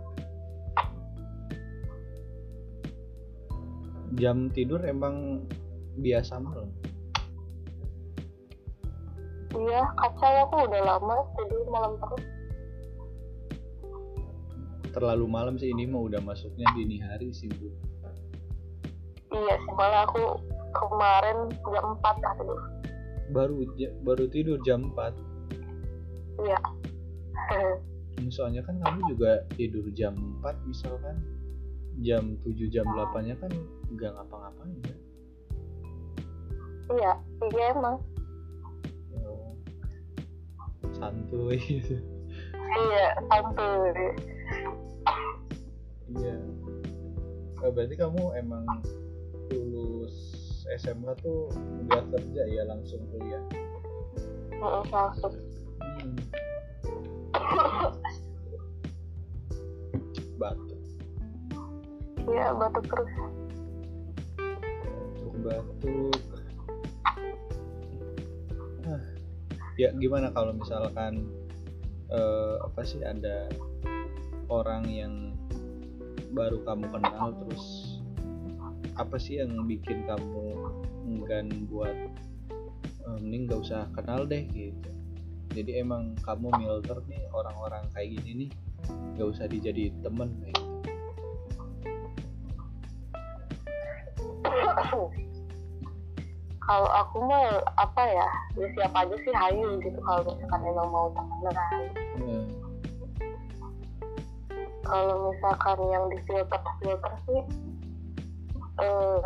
[SPEAKER 1] Jam tidur emang biasa malam?
[SPEAKER 2] Iya kacau. Aku udah lama tidur malam terus.
[SPEAKER 1] Terlalu malam sih ini mah udah masuknya dini hari sih bu.
[SPEAKER 2] Iya sih malah aku kemarin jam 4 lah tidur
[SPEAKER 1] baru baru tidur jam 4
[SPEAKER 2] iya.
[SPEAKER 1] Soalnya kan kamu juga tidur jam 4 misalkan. Jam 7 jam 8 nya kan nggak ngapa-ngapain ya
[SPEAKER 2] iya iya emang.
[SPEAKER 1] Ya, santuy.
[SPEAKER 2] Iya santuy.
[SPEAKER 1] Iya. Oh, berarti kamu emang lulus SMK tuh nggak kerja ya langsung kuliah?
[SPEAKER 2] Langsung.
[SPEAKER 1] Batuk.
[SPEAKER 2] Iya batuk terus.
[SPEAKER 1] Batuk. Batuk Ah, ya gimana kalau misalkan eh, apa sih ada orang yang baru kamu kenal terus apa sih yang bikin kamu enggan buat eh, mending gak usah kenal deh gitu jadi emang kamu milter nih orang-orang kayak gini nih gak usah dijadiin temen kayak gitu
[SPEAKER 2] kalau aku mau apa ya ya siapa aja sih hayu gitu kalau misalkan emang mau temenan
[SPEAKER 1] Hmm.
[SPEAKER 2] kalau misalkan yang di filter filter sih eh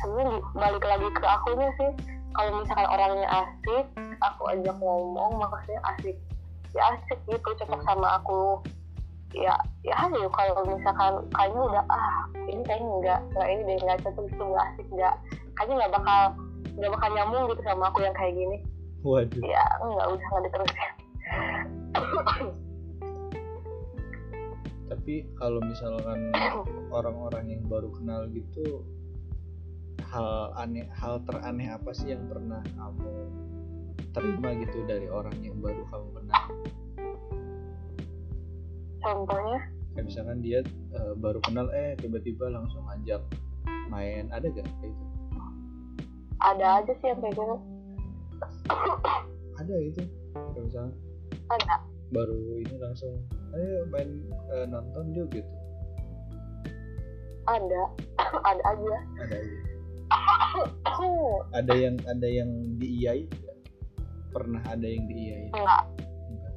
[SPEAKER 2] sebenarnya balik lagi ke akunya sih kalau misalkan orangnya asik aku ajak ngomong maksudnya asik. Ya asik gitu cocok sama aku. Ya ya ayo kalau misalkan kayaknya udah ah ini kayaknya enggak enggak ini deh enggak cocok gitu enggak asik enggak. Kayaknya nggak bakal nggak bakal nyambung gitu sama aku yang kayak gini.
[SPEAKER 1] Waduh.
[SPEAKER 2] Ya enggak udah nggak diterusin
[SPEAKER 1] tapi kalau misalkan orang-orang yang baru kenal gitu hal aneh hal teraneh apa sih yang pernah kamu terima gitu dari orang yang baru kamu kenal.
[SPEAKER 2] Contohnya?
[SPEAKER 1] Kayak misalkan dia eh, baru kenal eh tiba-tiba langsung ajak main ada gak kayak gitu?
[SPEAKER 2] Ada aja sih yang kayak gitu.
[SPEAKER 1] Ada itu kayak misalkan
[SPEAKER 2] ada.
[SPEAKER 1] baru ini langsung ayo main eh, nonton yuk gitu.
[SPEAKER 2] Ada. Ada aja.
[SPEAKER 1] Ada aja. ada yang ada yang diiyai? Pernah ada yang diiyai
[SPEAKER 2] enggak.
[SPEAKER 1] Enggak.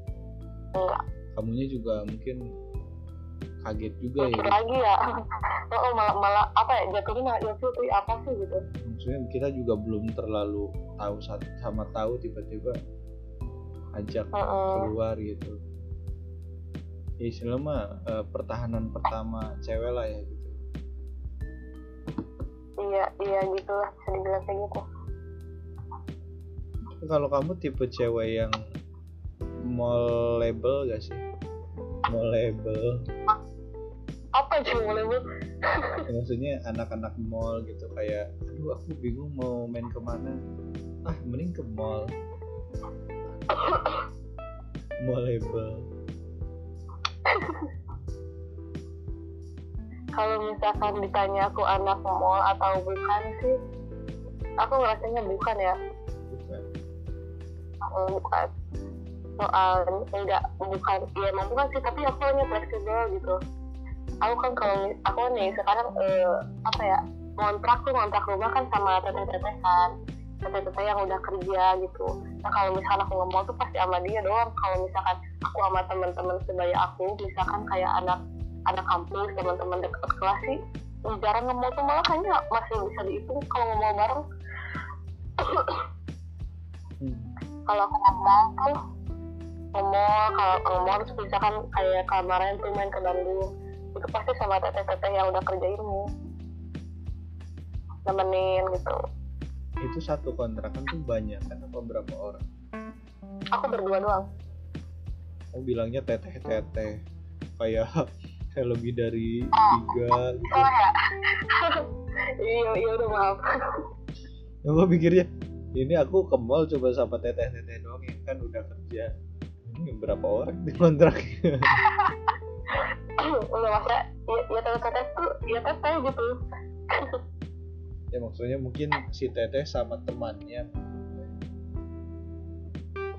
[SPEAKER 2] enggak.
[SPEAKER 1] Kamunya juga mungkin kaget juga
[SPEAKER 2] mikir
[SPEAKER 1] ya.
[SPEAKER 2] lagi ya. Oh, malah malah apa ya jatuhnya malah ilfil tuh apa sih gitu.
[SPEAKER 1] Maksudnya kita juga belum terlalu tahu sama tahu tiba-tiba ajak
[SPEAKER 2] Heeh.
[SPEAKER 1] keluar gitu. Ya istilah mah eh, pertahanan pertama cewek lah ya gitu.
[SPEAKER 2] Iya iya gitu lah bisa dibilang kayak gitu
[SPEAKER 1] kalau kamu tipe cewek yang mall label gak sih? Mall label
[SPEAKER 2] apa sih bu
[SPEAKER 1] Ya, maksudnya anak-anak mall gitu kayak aduh aku bingung mau main ke mana ah mending ke mall. Label
[SPEAKER 2] kalau misalkan ditanya aku anak mall atau bukan sih aku ngerasanya bukan ya
[SPEAKER 1] bukan
[SPEAKER 2] soal enggak bukan ya emang bukan sih tapi aku hanya fleksibel gitu. Aku kan kalau aku nih sekarang eh, apa ya kontrak tuh kontrak rumah kan sama teteh-teteh kan teteh-teteh yang udah kerja gitu. Nah kalau misalkan aku nge-mall tuh pasti sama dia doang. Kalau misalkan aku sama teman-teman sebaya aku misalkan kayak anak anak kampus teman-teman dekat kelas sih jarang nge-mall tuh malah kayaknya masih bisa dihitung kalau nge-mall bareng.
[SPEAKER 1] Hmm.
[SPEAKER 2] Kalau aku ngomong tuh ngomong kalau ngomong terus misalkan kayak kemarin tuh main ke Bandung itu pasti sama teteh-teteh yang udah kerja ini nemenin gitu.
[SPEAKER 1] Itu satu kontrakan tuh banyak kan apa berapa orang?
[SPEAKER 2] Aku berdua doang.
[SPEAKER 1] Aku bilangnya teteh teteh kayak kayak lebih dari tiga gitu.
[SPEAKER 2] Salah ya. Iya iya udah maaf.
[SPEAKER 1] Ya gue pikirnya ini aku ke mall coba sama teteh teteh doang yang kan udah kerja. Ini berapa orang di kontraknya
[SPEAKER 2] udah masa ya, ya teteh-teteh tuh ya teteh gitu.
[SPEAKER 1] Ya maksudnya mungkin si teteh sama temannya.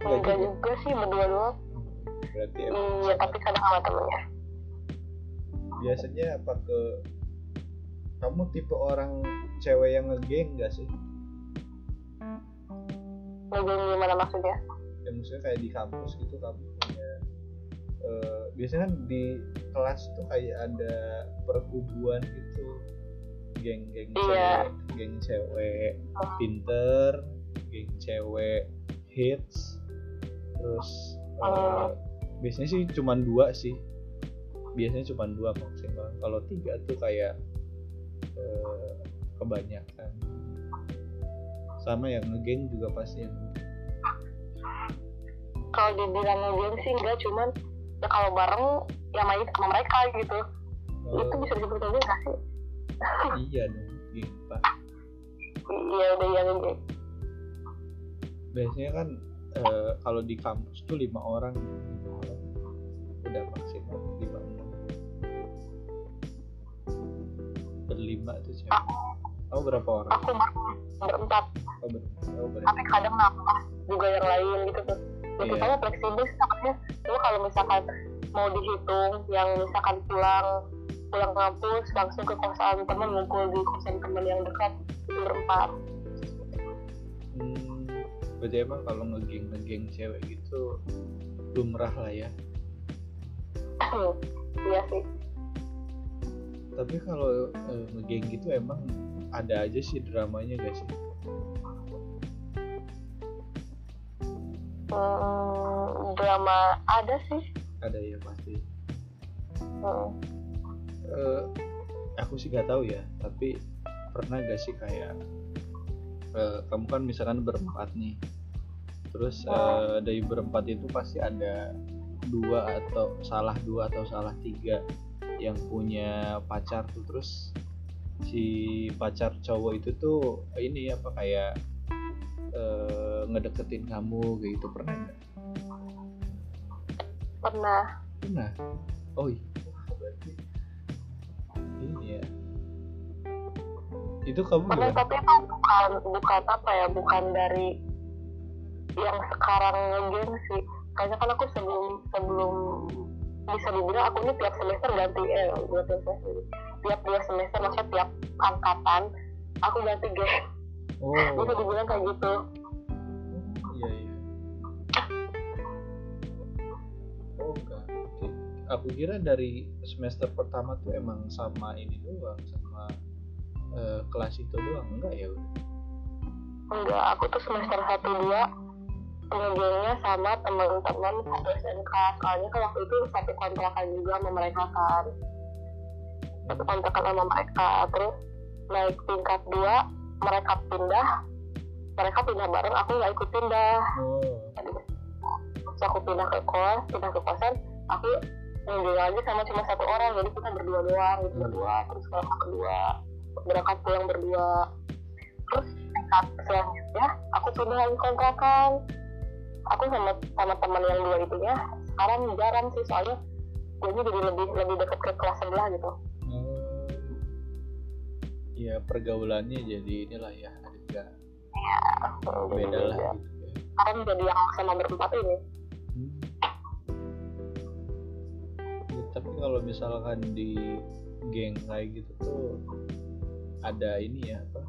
[SPEAKER 1] Enggak juga.
[SPEAKER 2] juga sih berdua doang.
[SPEAKER 1] Berarti
[SPEAKER 2] iya tapi kadang sama temennya.
[SPEAKER 1] Biasanya apa ke kamu tipe orang cewek yang ngegeng gak sih
[SPEAKER 2] ngejeng gimana maksudnya?
[SPEAKER 1] Ya maksudnya kayak di kampus gitu kamu punya eh, biasanya kan di kelas tuh kayak ada perkubuan gitu. Geng-geng
[SPEAKER 2] Iya.
[SPEAKER 1] cewek geng cewek pinter geng cewek hits terus eh,
[SPEAKER 2] Oh.
[SPEAKER 1] biasanya sih cuman dua sih. Biasanya cuman dua maksimal. Kalau tiga tuh kayak eh, kebanyakan sama yang ngegeng juga pasti yang
[SPEAKER 2] kalau dibilang ngegeng sih enggak cuman ya kalau bareng ya main sama mereka gitu.
[SPEAKER 1] Oh,
[SPEAKER 2] itu bisa disebut ngegeng nggak sih.
[SPEAKER 1] Iya dong geng pak.
[SPEAKER 2] Iya udah yang ngegeng
[SPEAKER 1] biasanya kan eh, kalau di kampus tuh lima orang lima orang. Udah maksimal lima enam berlima tuh cewek kamu berapa orang?
[SPEAKER 2] Aku ber- berempat
[SPEAKER 1] oh, ber oh, berempat
[SPEAKER 2] tapi kadang nambah juga yang lain gitu tuh.
[SPEAKER 1] Iya.
[SPEAKER 2] kita fleksibel sih makanya lu kalau misalkan mau dihitung yang misalkan pulang pulang kampus langsung ke kosan teman ngumpul di kosan teman yang dekat itu berempat.
[SPEAKER 1] Hmm, berarti emang kalau ngegeng ngegeng cewek gitu lumrah lah ya.
[SPEAKER 2] Iya sih.
[SPEAKER 1] Tapi kalau eh, ngegeng gitu emang ada aja sih dramanya sih?
[SPEAKER 2] Hmm, drama ada sih.
[SPEAKER 1] Ada ya pasti.
[SPEAKER 2] Hmm.
[SPEAKER 1] Eh, aku sih nggak tahu ya tapi pernah gak sih kayak eh, kamu kan misalkan berempat nih terus eh, dari berempat itu pasti ada dua atau salah dua atau salah tiga yang punya pacar tuh terus si pacar cowok itu tuh ini apa kayak eh, ngedeketin kamu gitu pernah nggak?
[SPEAKER 2] pernah
[SPEAKER 1] Pernah. Oh iya. Berarti ini ya. Itu kamu
[SPEAKER 2] pernah
[SPEAKER 1] gimana?
[SPEAKER 2] tapi itu bukan bukan apa ya bukan dari yang sekarang ngegeng sih kayaknya kan aku sebelum sebelum bisa dibilang aku ini tiap semester ganti eh dua semester tiap dua semester maksudnya tiap angkatan aku ganti geng
[SPEAKER 1] Oh,
[SPEAKER 2] bisa dibilang kayak gitu
[SPEAKER 1] iya iya. Oh enggak. Aku kira dari semester pertama tuh emang sama ini doang, sama eh, kelas itu doang. Enggak ya udah.
[SPEAKER 2] enggak aku tuh semester satu dua ngegengnya sama teman-teman satu SMK soalnya kan waktu itu satu kontrakan juga sama mereka kan satu kontrakan sama mereka. Terus naik tingkat dua mereka pindah. Mereka pindah bareng aku nggak ikut pindah. Terus aku pindah ke kos pindah ke kosan aku ngegeng lagi sama cuma satu orang. Jadi kita berdua doang gitu
[SPEAKER 1] Hmm.
[SPEAKER 2] berdua. Terus kalau kedua berangkat pulang berdua. Terus tingkat selanjutnya aku pindah lagi kontrakan. Aku sama sama teman yang dua itu ya sekarang jarang sih soalnya gue jadi lebih lebih dekat ke kelas sebelah gitu.
[SPEAKER 1] Ya pergaulannya jadi inilah ya agak beda lah gitu ya.
[SPEAKER 2] sekarang jadi yang sama berempat ini
[SPEAKER 1] Hmm. Ya, tapi kalau misalkan di geng kayak gitu tuh ada ini ya apa?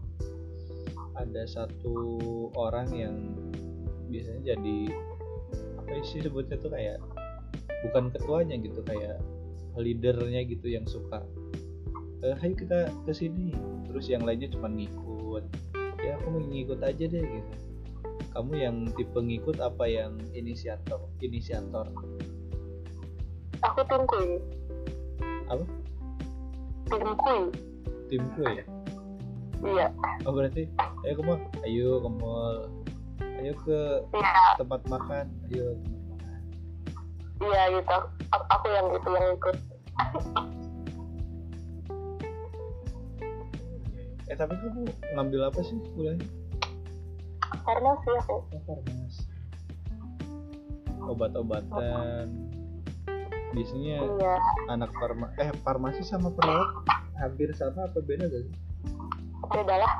[SPEAKER 1] Ada satu orang yang biasanya jadi apa sih sebutnya tuh kayak bukan ketuanya gitu kayak leadernya gitu yang suka eh, ayo kita ke sini. Terus yang lainnya cuma ngikut. Ya aku mau ngikut aja deh gitu. Kamu yang tipe ngikut apa yang inisiator inisiator?
[SPEAKER 2] Aku tim kuy
[SPEAKER 1] Apa?
[SPEAKER 2] tim kuy
[SPEAKER 1] timku ya
[SPEAKER 2] iya.
[SPEAKER 1] Oh berarti ayo ke mall. Ayo ke mall. Ayo ke
[SPEAKER 2] iya.
[SPEAKER 1] tempat makan. Ayo tempat makan.
[SPEAKER 2] Iya gitu. Aku yang gitu yang ikut
[SPEAKER 1] eh tapi kamu ngambil apa sih kuliahnya?
[SPEAKER 2] Karena sih. Aku
[SPEAKER 1] oh, farmasi obat-obatan. Biasanya
[SPEAKER 2] iya.
[SPEAKER 1] anak farma eh farmasi sama perawat hampir sama apa beda gak sih?
[SPEAKER 2] Beda lah.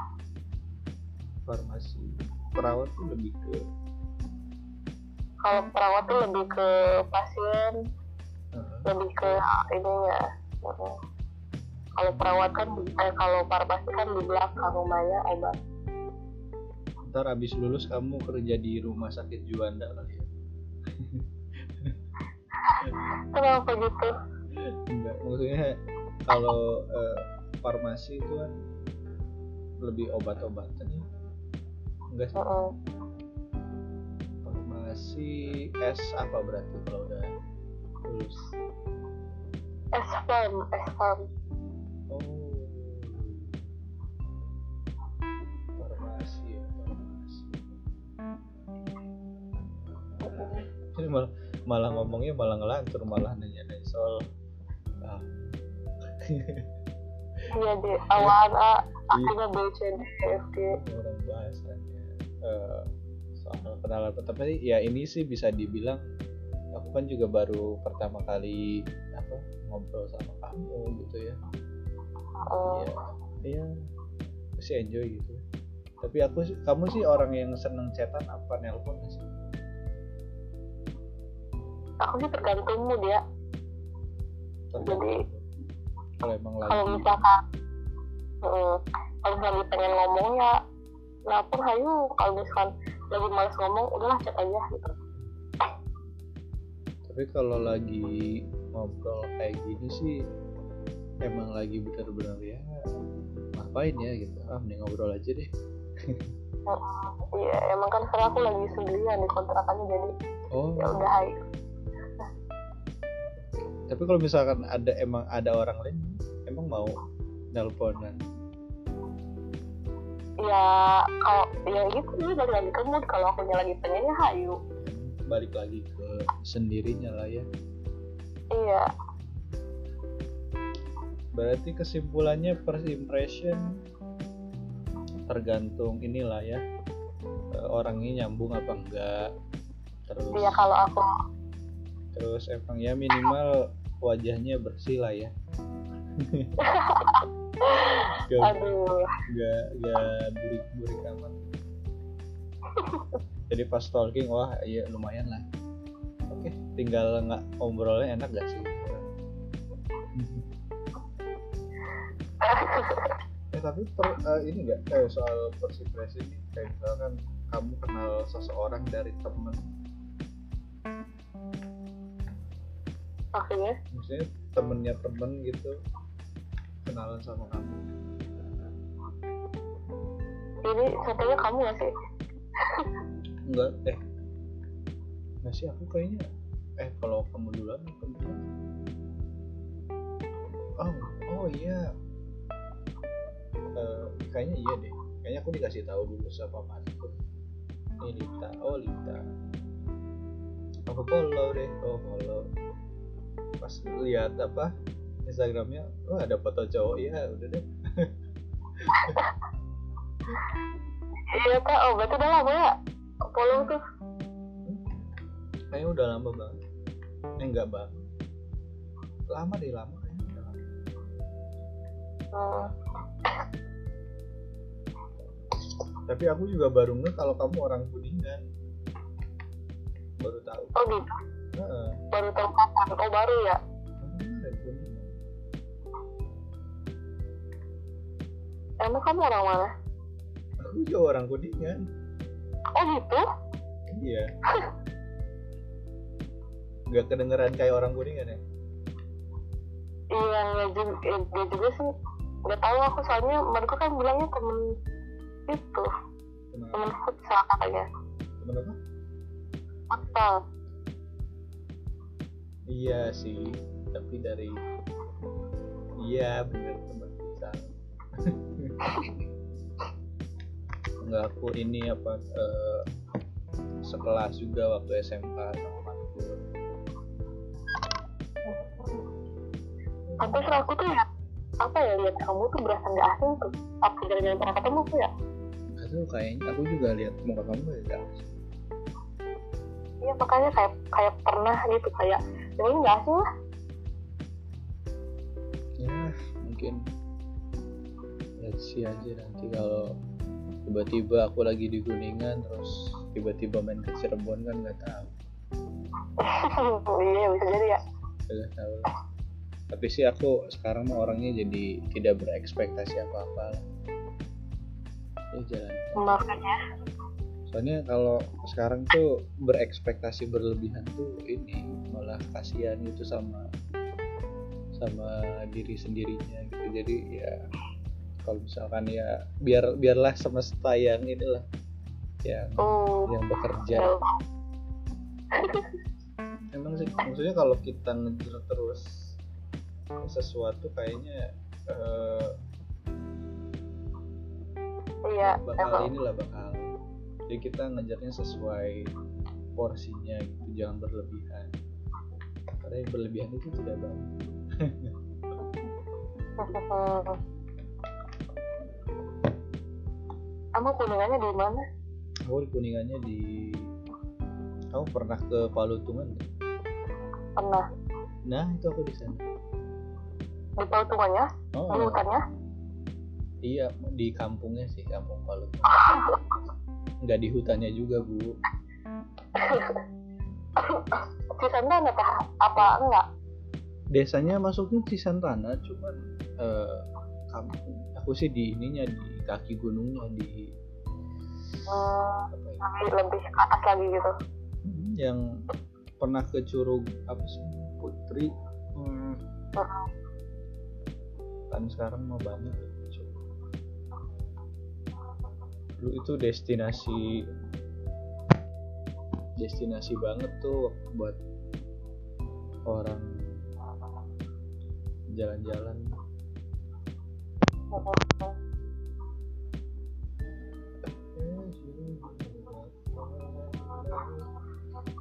[SPEAKER 1] Farmasi. Perawat tuh lebih ke
[SPEAKER 2] kalau perawat tuh lebih ke pasien.
[SPEAKER 1] Eh,
[SPEAKER 2] lebih ke ininya. Mm. Kalau perawat kan eh kalau farmasi kan di belakang rumahnya obat
[SPEAKER 1] ntar abis lulus kamu kerja di rumah sakit Juanda kali ya?
[SPEAKER 2] Kenapa gitu?
[SPEAKER 1] Enggak maksudnya kalau uh, farmasi itu kan lebih obat-obatan ya? Enggak sih?
[SPEAKER 2] Uh -uh.
[SPEAKER 1] farmasi S apa berarti kalau udah lulus?
[SPEAKER 2] S farm S farm
[SPEAKER 1] oh farmasi ya farmasi ini malah malah ngomongnya malah ngelantur malah nanya nanya soal ah.
[SPEAKER 2] iya di awal A akhirnya B C D E F G.
[SPEAKER 1] Orang bahasannya uh, soal kenalan. Tapi ya ini sih bisa dibilang aku kan juga baru pertama kali apa ngobrol sama kamu gitu ya
[SPEAKER 2] uh,
[SPEAKER 1] iya. Iya. Sih enjoy gitu. Tapi aku sih kamu sih orang yang seneng chatan apa nelpon sih?
[SPEAKER 2] Aku sih tergantung mood ya. Jadi
[SPEAKER 1] kalau emang lagi
[SPEAKER 2] kalau misalkan uh, kalau dia pengen ngomong ya nelpon hayu kalau misalkan lagi males ngomong udahlah chat aja gitu.
[SPEAKER 1] Tapi kalau lagi ngobrol kayak gini sih emang lagi benar-benar ya ngapain ya gitu. Ah mending ngobrol aja deh.
[SPEAKER 2] Iya emang kan sekarang aku lagi sendirian di kontrakannya jadi
[SPEAKER 1] oh.
[SPEAKER 2] ya udah hayu
[SPEAKER 1] tapi kalau misalkan ada emang ada orang lain emang mau nelponan?
[SPEAKER 2] Ya kalau ya gitu sih balik lagi ke mood kalau aku lagi pengennya hayu.
[SPEAKER 1] Balik lagi ke sendirinya lah ya.
[SPEAKER 2] Iya
[SPEAKER 1] berarti kesimpulannya first impression tergantung inilah ya eh, orangnya nyambung apa enggak terus
[SPEAKER 2] iya kalau aku
[SPEAKER 1] terus emang ya minimal wajahnya bersih lah ya. Gak,
[SPEAKER 2] aduh.
[SPEAKER 1] gak, gak burik-burik amat. Jadi pas talking wah iya lumayan lah. Oke tinggal nggak ngobrolnya enak gak sih eh tapi per, eh, ini enggak eh, soal first impression ini kayak misalkan kamu kenal seseorang dari temen.
[SPEAKER 2] Maksudnya
[SPEAKER 1] maksudnya temennya temen gitu kenalan sama kamu.
[SPEAKER 2] Ini contohnya kamu gak sih?
[SPEAKER 1] Enggak eh. Nggak sih aku kayaknya eh kalau kamu duluan duluan. Oh oh iya Eh, kayaknya iya deh. Kayaknya aku dikasih tahu dulu siapa Marco ini Lita. Oh Lita. Aku follow deh. Oh follow. Pas lihat apa Instagramnya oh ada foto cowok. Ya udah deh.
[SPEAKER 2] Iya kak oh berarti udah lama ya follow tuh?
[SPEAKER 1] Kayaknya udah lama banget. Eh enggak bang. Lama deh lama kayaknya udah lama.
[SPEAKER 2] hmm.
[SPEAKER 1] Tapi aku juga baru nge kalau kamu orang kuningan. Baru tahu.
[SPEAKER 2] Oh gitu?
[SPEAKER 1] Heeh.
[SPEAKER 2] baru tahu kapan. Oh baru ya? Emang kamu orang mana?
[SPEAKER 1] Aku juga orang kuningan.
[SPEAKER 2] Oh gitu?
[SPEAKER 1] Iya. Nggak kedengeran kayak orang kuningan ya?
[SPEAKER 2] Iya nggak juga, eh, juga sih. Nggak tahu aku soalnya mereka kan bilangnya temen itu. Temen futsal katanya
[SPEAKER 1] temen apa?
[SPEAKER 2] Futsal.
[SPEAKER 1] Iya sih tapi dari iya bener teman bisa nggak aku ini apa eh, sekelas juga waktu SMK sama Manfur
[SPEAKER 2] tapi aku tuh ya apa ya lihat kamu tuh berasa nggak asing tuh apa jalan-jalan pernah ketemu tuh ya
[SPEAKER 1] tahu kayaknya aku juga lihat muka kamu ya
[SPEAKER 2] iya makanya kayak kayak pernah gitu kayak ya ini nggak asing lah
[SPEAKER 1] ya mungkin. Let's see aja nanti kalau tiba-tiba aku lagi di Kuningan terus tiba-tiba main ke Cirebon kan nggak tahu.
[SPEAKER 2] Iya bisa jadi ya.
[SPEAKER 1] Nggak tahu tapi sih aku sekarang mah orangnya jadi tidak berekspektasi apa-apa lah ya jalan.
[SPEAKER 2] Makanya
[SPEAKER 1] soalnya kalau sekarang tuh berekspektasi berlebihan tuh ini malah kasihan gitu sama sama diri sendirinya gitu. Jadi ya kalau misalkan ya biar biarlah semesta yang inilah yang
[SPEAKER 2] oh.
[SPEAKER 1] yang bekerja. Emang sih maksudnya kalau kita ngejar terus sesuatu kayaknya eh,
[SPEAKER 2] iya
[SPEAKER 1] bakal
[SPEAKER 2] emang.
[SPEAKER 1] inilah bakal jadi kita ngejarnya sesuai porsinya gitu jangan berlebihan. Karena yang berlebihan itu tidak baik
[SPEAKER 2] kamu kuningannya di mana?
[SPEAKER 1] Oh di kuningannya di kamu pernah ke Palutungan nggak?
[SPEAKER 2] pernah.
[SPEAKER 1] Nah itu aku di sana.
[SPEAKER 2] Di Palutungannya? Di
[SPEAKER 1] oh
[SPEAKER 2] hutannya
[SPEAKER 1] iya di kampungnya sih kampung Palutungan nggak di hutannya juga bu.
[SPEAKER 2] Cisanda apa apa enggak?
[SPEAKER 1] Desanya masuknya Cisantana cuman eh, kampung. Aku sih di ininya di kaki gunungnya di
[SPEAKER 2] hmm,
[SPEAKER 1] ya?
[SPEAKER 2] lebih ke atas lagi gitu.
[SPEAKER 1] Hmm, yang pernah ke Curug apa sih Putri? Hmm,
[SPEAKER 2] Hmm.
[SPEAKER 1] kan sekarang mau banyak itu destinasi destinasi banget tuh buat orang jalan-jalan.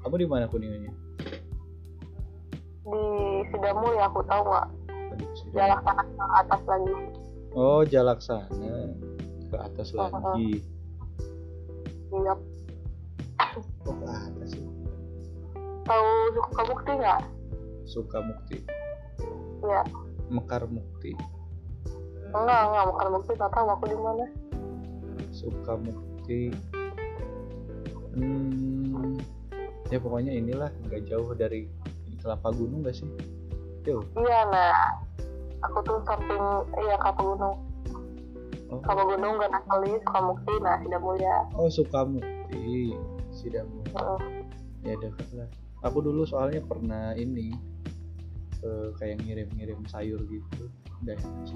[SPEAKER 1] Kamu di mana kuningannya?
[SPEAKER 2] Di Sidamu ya aku tahu
[SPEAKER 1] sih.
[SPEAKER 2] jalan sana atas lagi.
[SPEAKER 1] Oh, Jalaksana ke atas lagi.
[SPEAKER 2] iya
[SPEAKER 1] Oh, ke atas sih.
[SPEAKER 2] tahu Sukabukti nggak?
[SPEAKER 1] Sukamukti,
[SPEAKER 2] ya
[SPEAKER 1] Mekar Mukti,
[SPEAKER 2] enggak enggak. Bukan bukti nggak tahu aku di mana.
[SPEAKER 1] Sukamukti. Hmm, ya pokoknya inilah. Nggak jauh dari Kelapa Gunung gak sih? Jauh.
[SPEAKER 2] iya nah aku tuh samping iya Kapal Gunung
[SPEAKER 1] Oh,
[SPEAKER 2] Kapal Gunung Ganah Kali Sukabukti nah Sidamu ya
[SPEAKER 1] oh Sukamukti, Sidamu.
[SPEAKER 2] Heeh.
[SPEAKER 1] Ya dekat lah. Aku dulu soalnya pernah ini eh, kayak ngirim-ngirim sayur gitu. Udah, sih.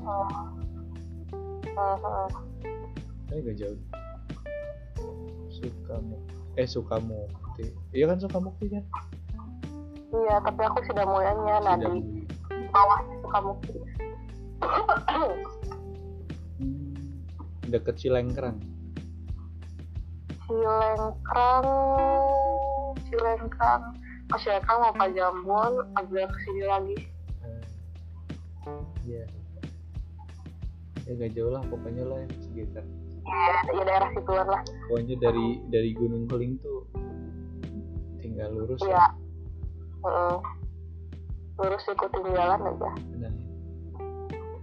[SPEAKER 2] Heeh.
[SPEAKER 1] Tapi gak jauh. Sukamukti. Eh Sukamukti. Iya kan Sukamukti kan?
[SPEAKER 2] iya tapi aku ya nah di
[SPEAKER 1] Sidamui.
[SPEAKER 2] bawahnya Sukabukti
[SPEAKER 1] Hmm, deket Cilengkrang.
[SPEAKER 2] Cilengkrang Cilengkrang ke Cilengkrang mau Pak Jambon agak ke sini lagi
[SPEAKER 1] Eh, Iya. Ya gak jauh lah pokoknya lah yang sekitar.
[SPEAKER 2] ya, ya daerah situan lah
[SPEAKER 1] Pokoknya dari dari Gunung Keling tuh tinggal lurus
[SPEAKER 2] iya Heeh. lurus ikutin jalan aja
[SPEAKER 1] Nah,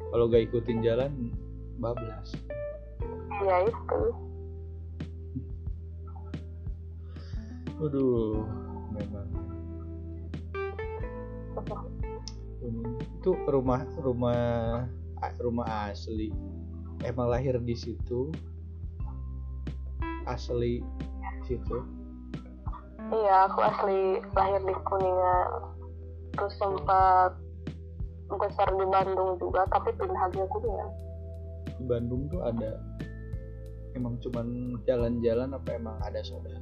[SPEAKER 1] kalau gak ikutin jalan bablas.
[SPEAKER 2] Ya itu
[SPEAKER 1] Waduh, memang. Itu rumah rumah rumah asli. Emang lahir di situ. Asli situ.
[SPEAKER 2] iya aku asli lahir di Kuningan terus sempat besar di Bandung juga tapi pindah ke Kuningan
[SPEAKER 1] Di Bandung tuh ada emang cuman jalan-jalan apa emang ada saudara?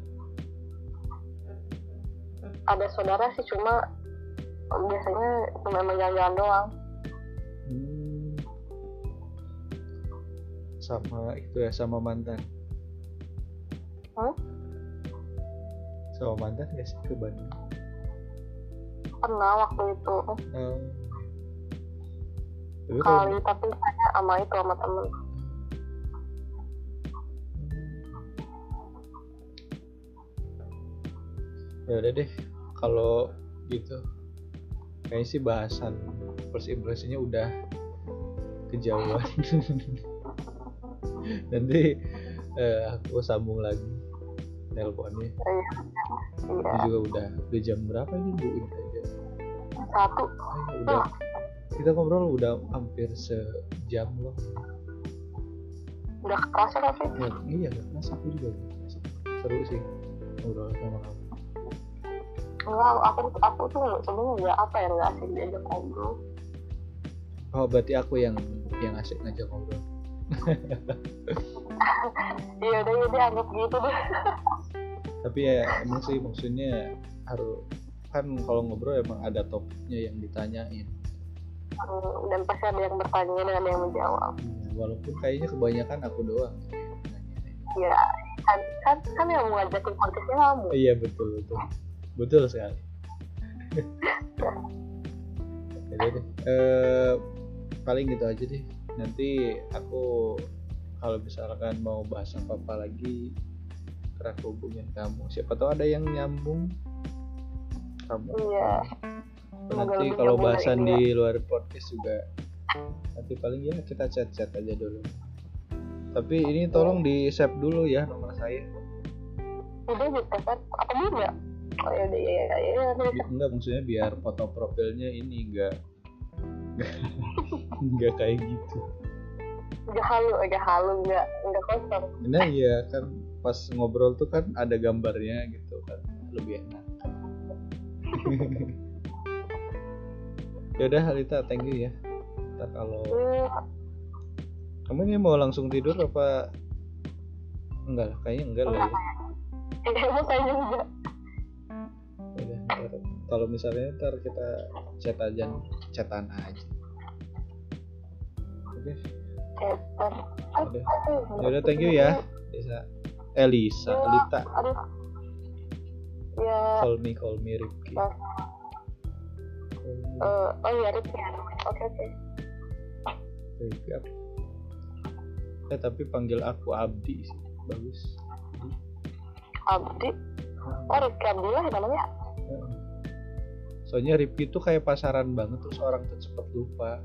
[SPEAKER 2] ada saudara sih cuma biasanya cuma emang jalan-jalan doang
[SPEAKER 1] Hmm. Sama itu ya sama mantan.
[SPEAKER 2] Hah?
[SPEAKER 1] Sama mantan gak sih ke Bandung?
[SPEAKER 2] pernah waktu itu
[SPEAKER 1] Oh. Tapi kalau
[SPEAKER 2] kali tapi saya sama itu sama temen
[SPEAKER 1] ya udah deh kalau gitu. Kayaknya sih bahasan first impressionnya udah kejauhan. Nanti eh, aku sambung lagi nelponnya.
[SPEAKER 2] Iya
[SPEAKER 1] ini juga udah udah jam berapa ini bu? Ini aja.
[SPEAKER 2] Satu.
[SPEAKER 1] Ayo, udah. Kita ngobrol udah hampir sejam loh.
[SPEAKER 2] Udah kerasa tapi
[SPEAKER 1] ya, iya gak kerasa. Aku juga gak kerasa. seru sih ngobrol sama kamu
[SPEAKER 2] enggak aku aku tuh sebenarnya nggak apa ya nggak asik diajak ngobrol.
[SPEAKER 1] Oh berarti aku yang yang asik ngajak ngobrol.
[SPEAKER 2] Iya udah jadi anggap gitu deh.
[SPEAKER 1] Tapi ya emang sih maksudnya harus kan kalau ngobrol emang ada topiknya yang ditanyain.
[SPEAKER 2] Hmm, dan pasti ada yang bertanya dan ada yang menjawab.
[SPEAKER 1] Ya, walaupun kayaknya kebanyakan aku doang yang nanyain.
[SPEAKER 2] ya kan kan, kan yang mau ngajakin podcastnya kamu.
[SPEAKER 1] Iya betul betul betul sekali. Jadi deh eh, paling gitu aja deh. Nanti aku kalau misalkan mau bahas apa apa lagi aku hubungin kamu. Siapa tahu ada yang nyambung. Kamu.
[SPEAKER 2] Iya.
[SPEAKER 1] Nanti kalau bahasan di luar podcast juga nanti paling ya kita chat chat aja dulu. Tapi ini tolong di save dulu ya nomor saya.
[SPEAKER 2] Udah gitu kan apa ya oh ya udah ya ya ya, ya, ya.
[SPEAKER 1] Bi- enggak maksudnya biar foto profilnya ini enggak enggak kayak gitu.
[SPEAKER 2] Nggak halu nggak halu nggak nggak kosong
[SPEAKER 1] nah iya kan pas ngobrol tuh kan ada gambarnya gitu kan lebih enak. Ya udah Halita thank you ya. Ntar kalau
[SPEAKER 2] Hmm,
[SPEAKER 1] kamu ini mau langsung tidur apa? Enggak lah kayaknya enggak lah ya.
[SPEAKER 2] Enggak
[SPEAKER 1] Ya udah, ntar kalau misalnya ntar kita chat aja chatan aja. Oke.
[SPEAKER 2] Cetan.
[SPEAKER 1] Udah. ya udah thank you ya. Lisa Elisa Lita
[SPEAKER 2] aduh ya.
[SPEAKER 1] Call me call me
[SPEAKER 2] Mas.
[SPEAKER 1] Call me
[SPEAKER 2] eh, oh iya Rifki oke oke.
[SPEAKER 1] Rifki apa? eh tapi panggil aku Abdi sih. Bagus.
[SPEAKER 2] Abdi. Oh Rifki Abdullah namanya.
[SPEAKER 1] Soalnya Rifki tuh kayak pasaran banget terus orang tuh cepet lupa.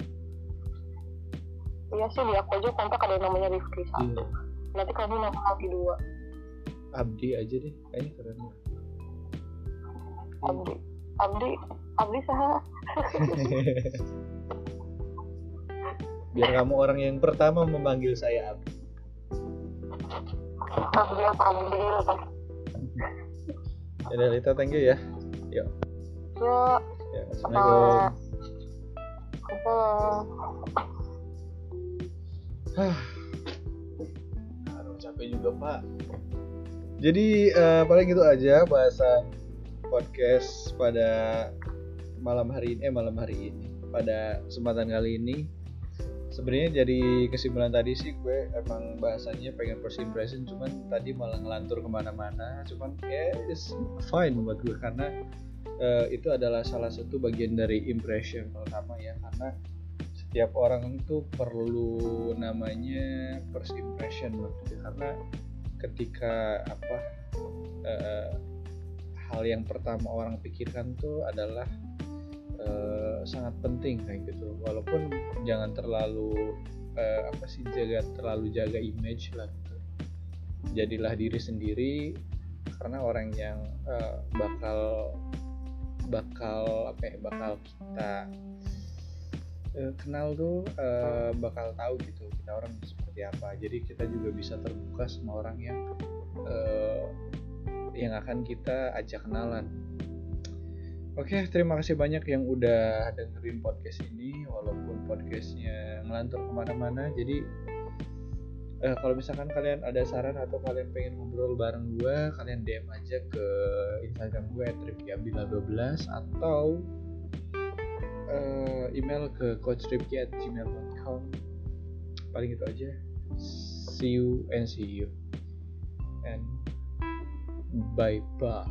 [SPEAKER 2] Iya sih di aku aja kontak ada yang namanya Rifki satu.
[SPEAKER 1] Iya.
[SPEAKER 2] nanti kamu nama Abdi dua.
[SPEAKER 1] Abdi aja deh kayaknya keren.
[SPEAKER 2] Abdi. Abdi Abdi saha?
[SPEAKER 1] Biar kamu orang yang pertama memanggil saya Abdi.
[SPEAKER 2] Abdi apa Abdi?
[SPEAKER 1] Ya Lita thank you ya
[SPEAKER 2] ya
[SPEAKER 1] ya Assalamualaikum. Aduh capek juga pak. Jadi eh, paling gitu aja bahasan podcast pada malam hari ini eh malam hari ini pada kesempatan kali ini sebenarnya jadi kesimpulan tadi sih gue emang bahasannya pengen first impression cuman tadi malah ngelantur ke mana-mana cuman ya it's fine buat gue karena eh, itu adalah salah satu bagian dari impression pertama ya karena setiap orang itu perlu namanya first impression gue. karena ketika apa eh, hal yang pertama orang pikirkan tuh adalah eh, sangat penting kayak gitu. Walaupun jangan terlalu eh, apa sih jaga terlalu jaga image lah gitu. jadilah diri sendiri karena orang yang eh, bakal bakal apa ya bakal kita eh, kenal tuh eh, bakal tahu gitu kita orang seperti apa. Jadi kita juga bisa terbuka sama orang yang eh, yang akan kita ajak kenalan Oke, terima kasih banyak yang udah dengerin podcast ini, walaupun podcastnya ngelantur ke mana-mana. Jadi, eh, kalau misalkan kalian ada saran atau kalian pengen ngobrol bareng gue, kalian DM aja ke Instagram gue @rifkiabdillah12 atau eh, email ke coachrifki@gmail.com. Paling itu aja. See you and see you and bye bye.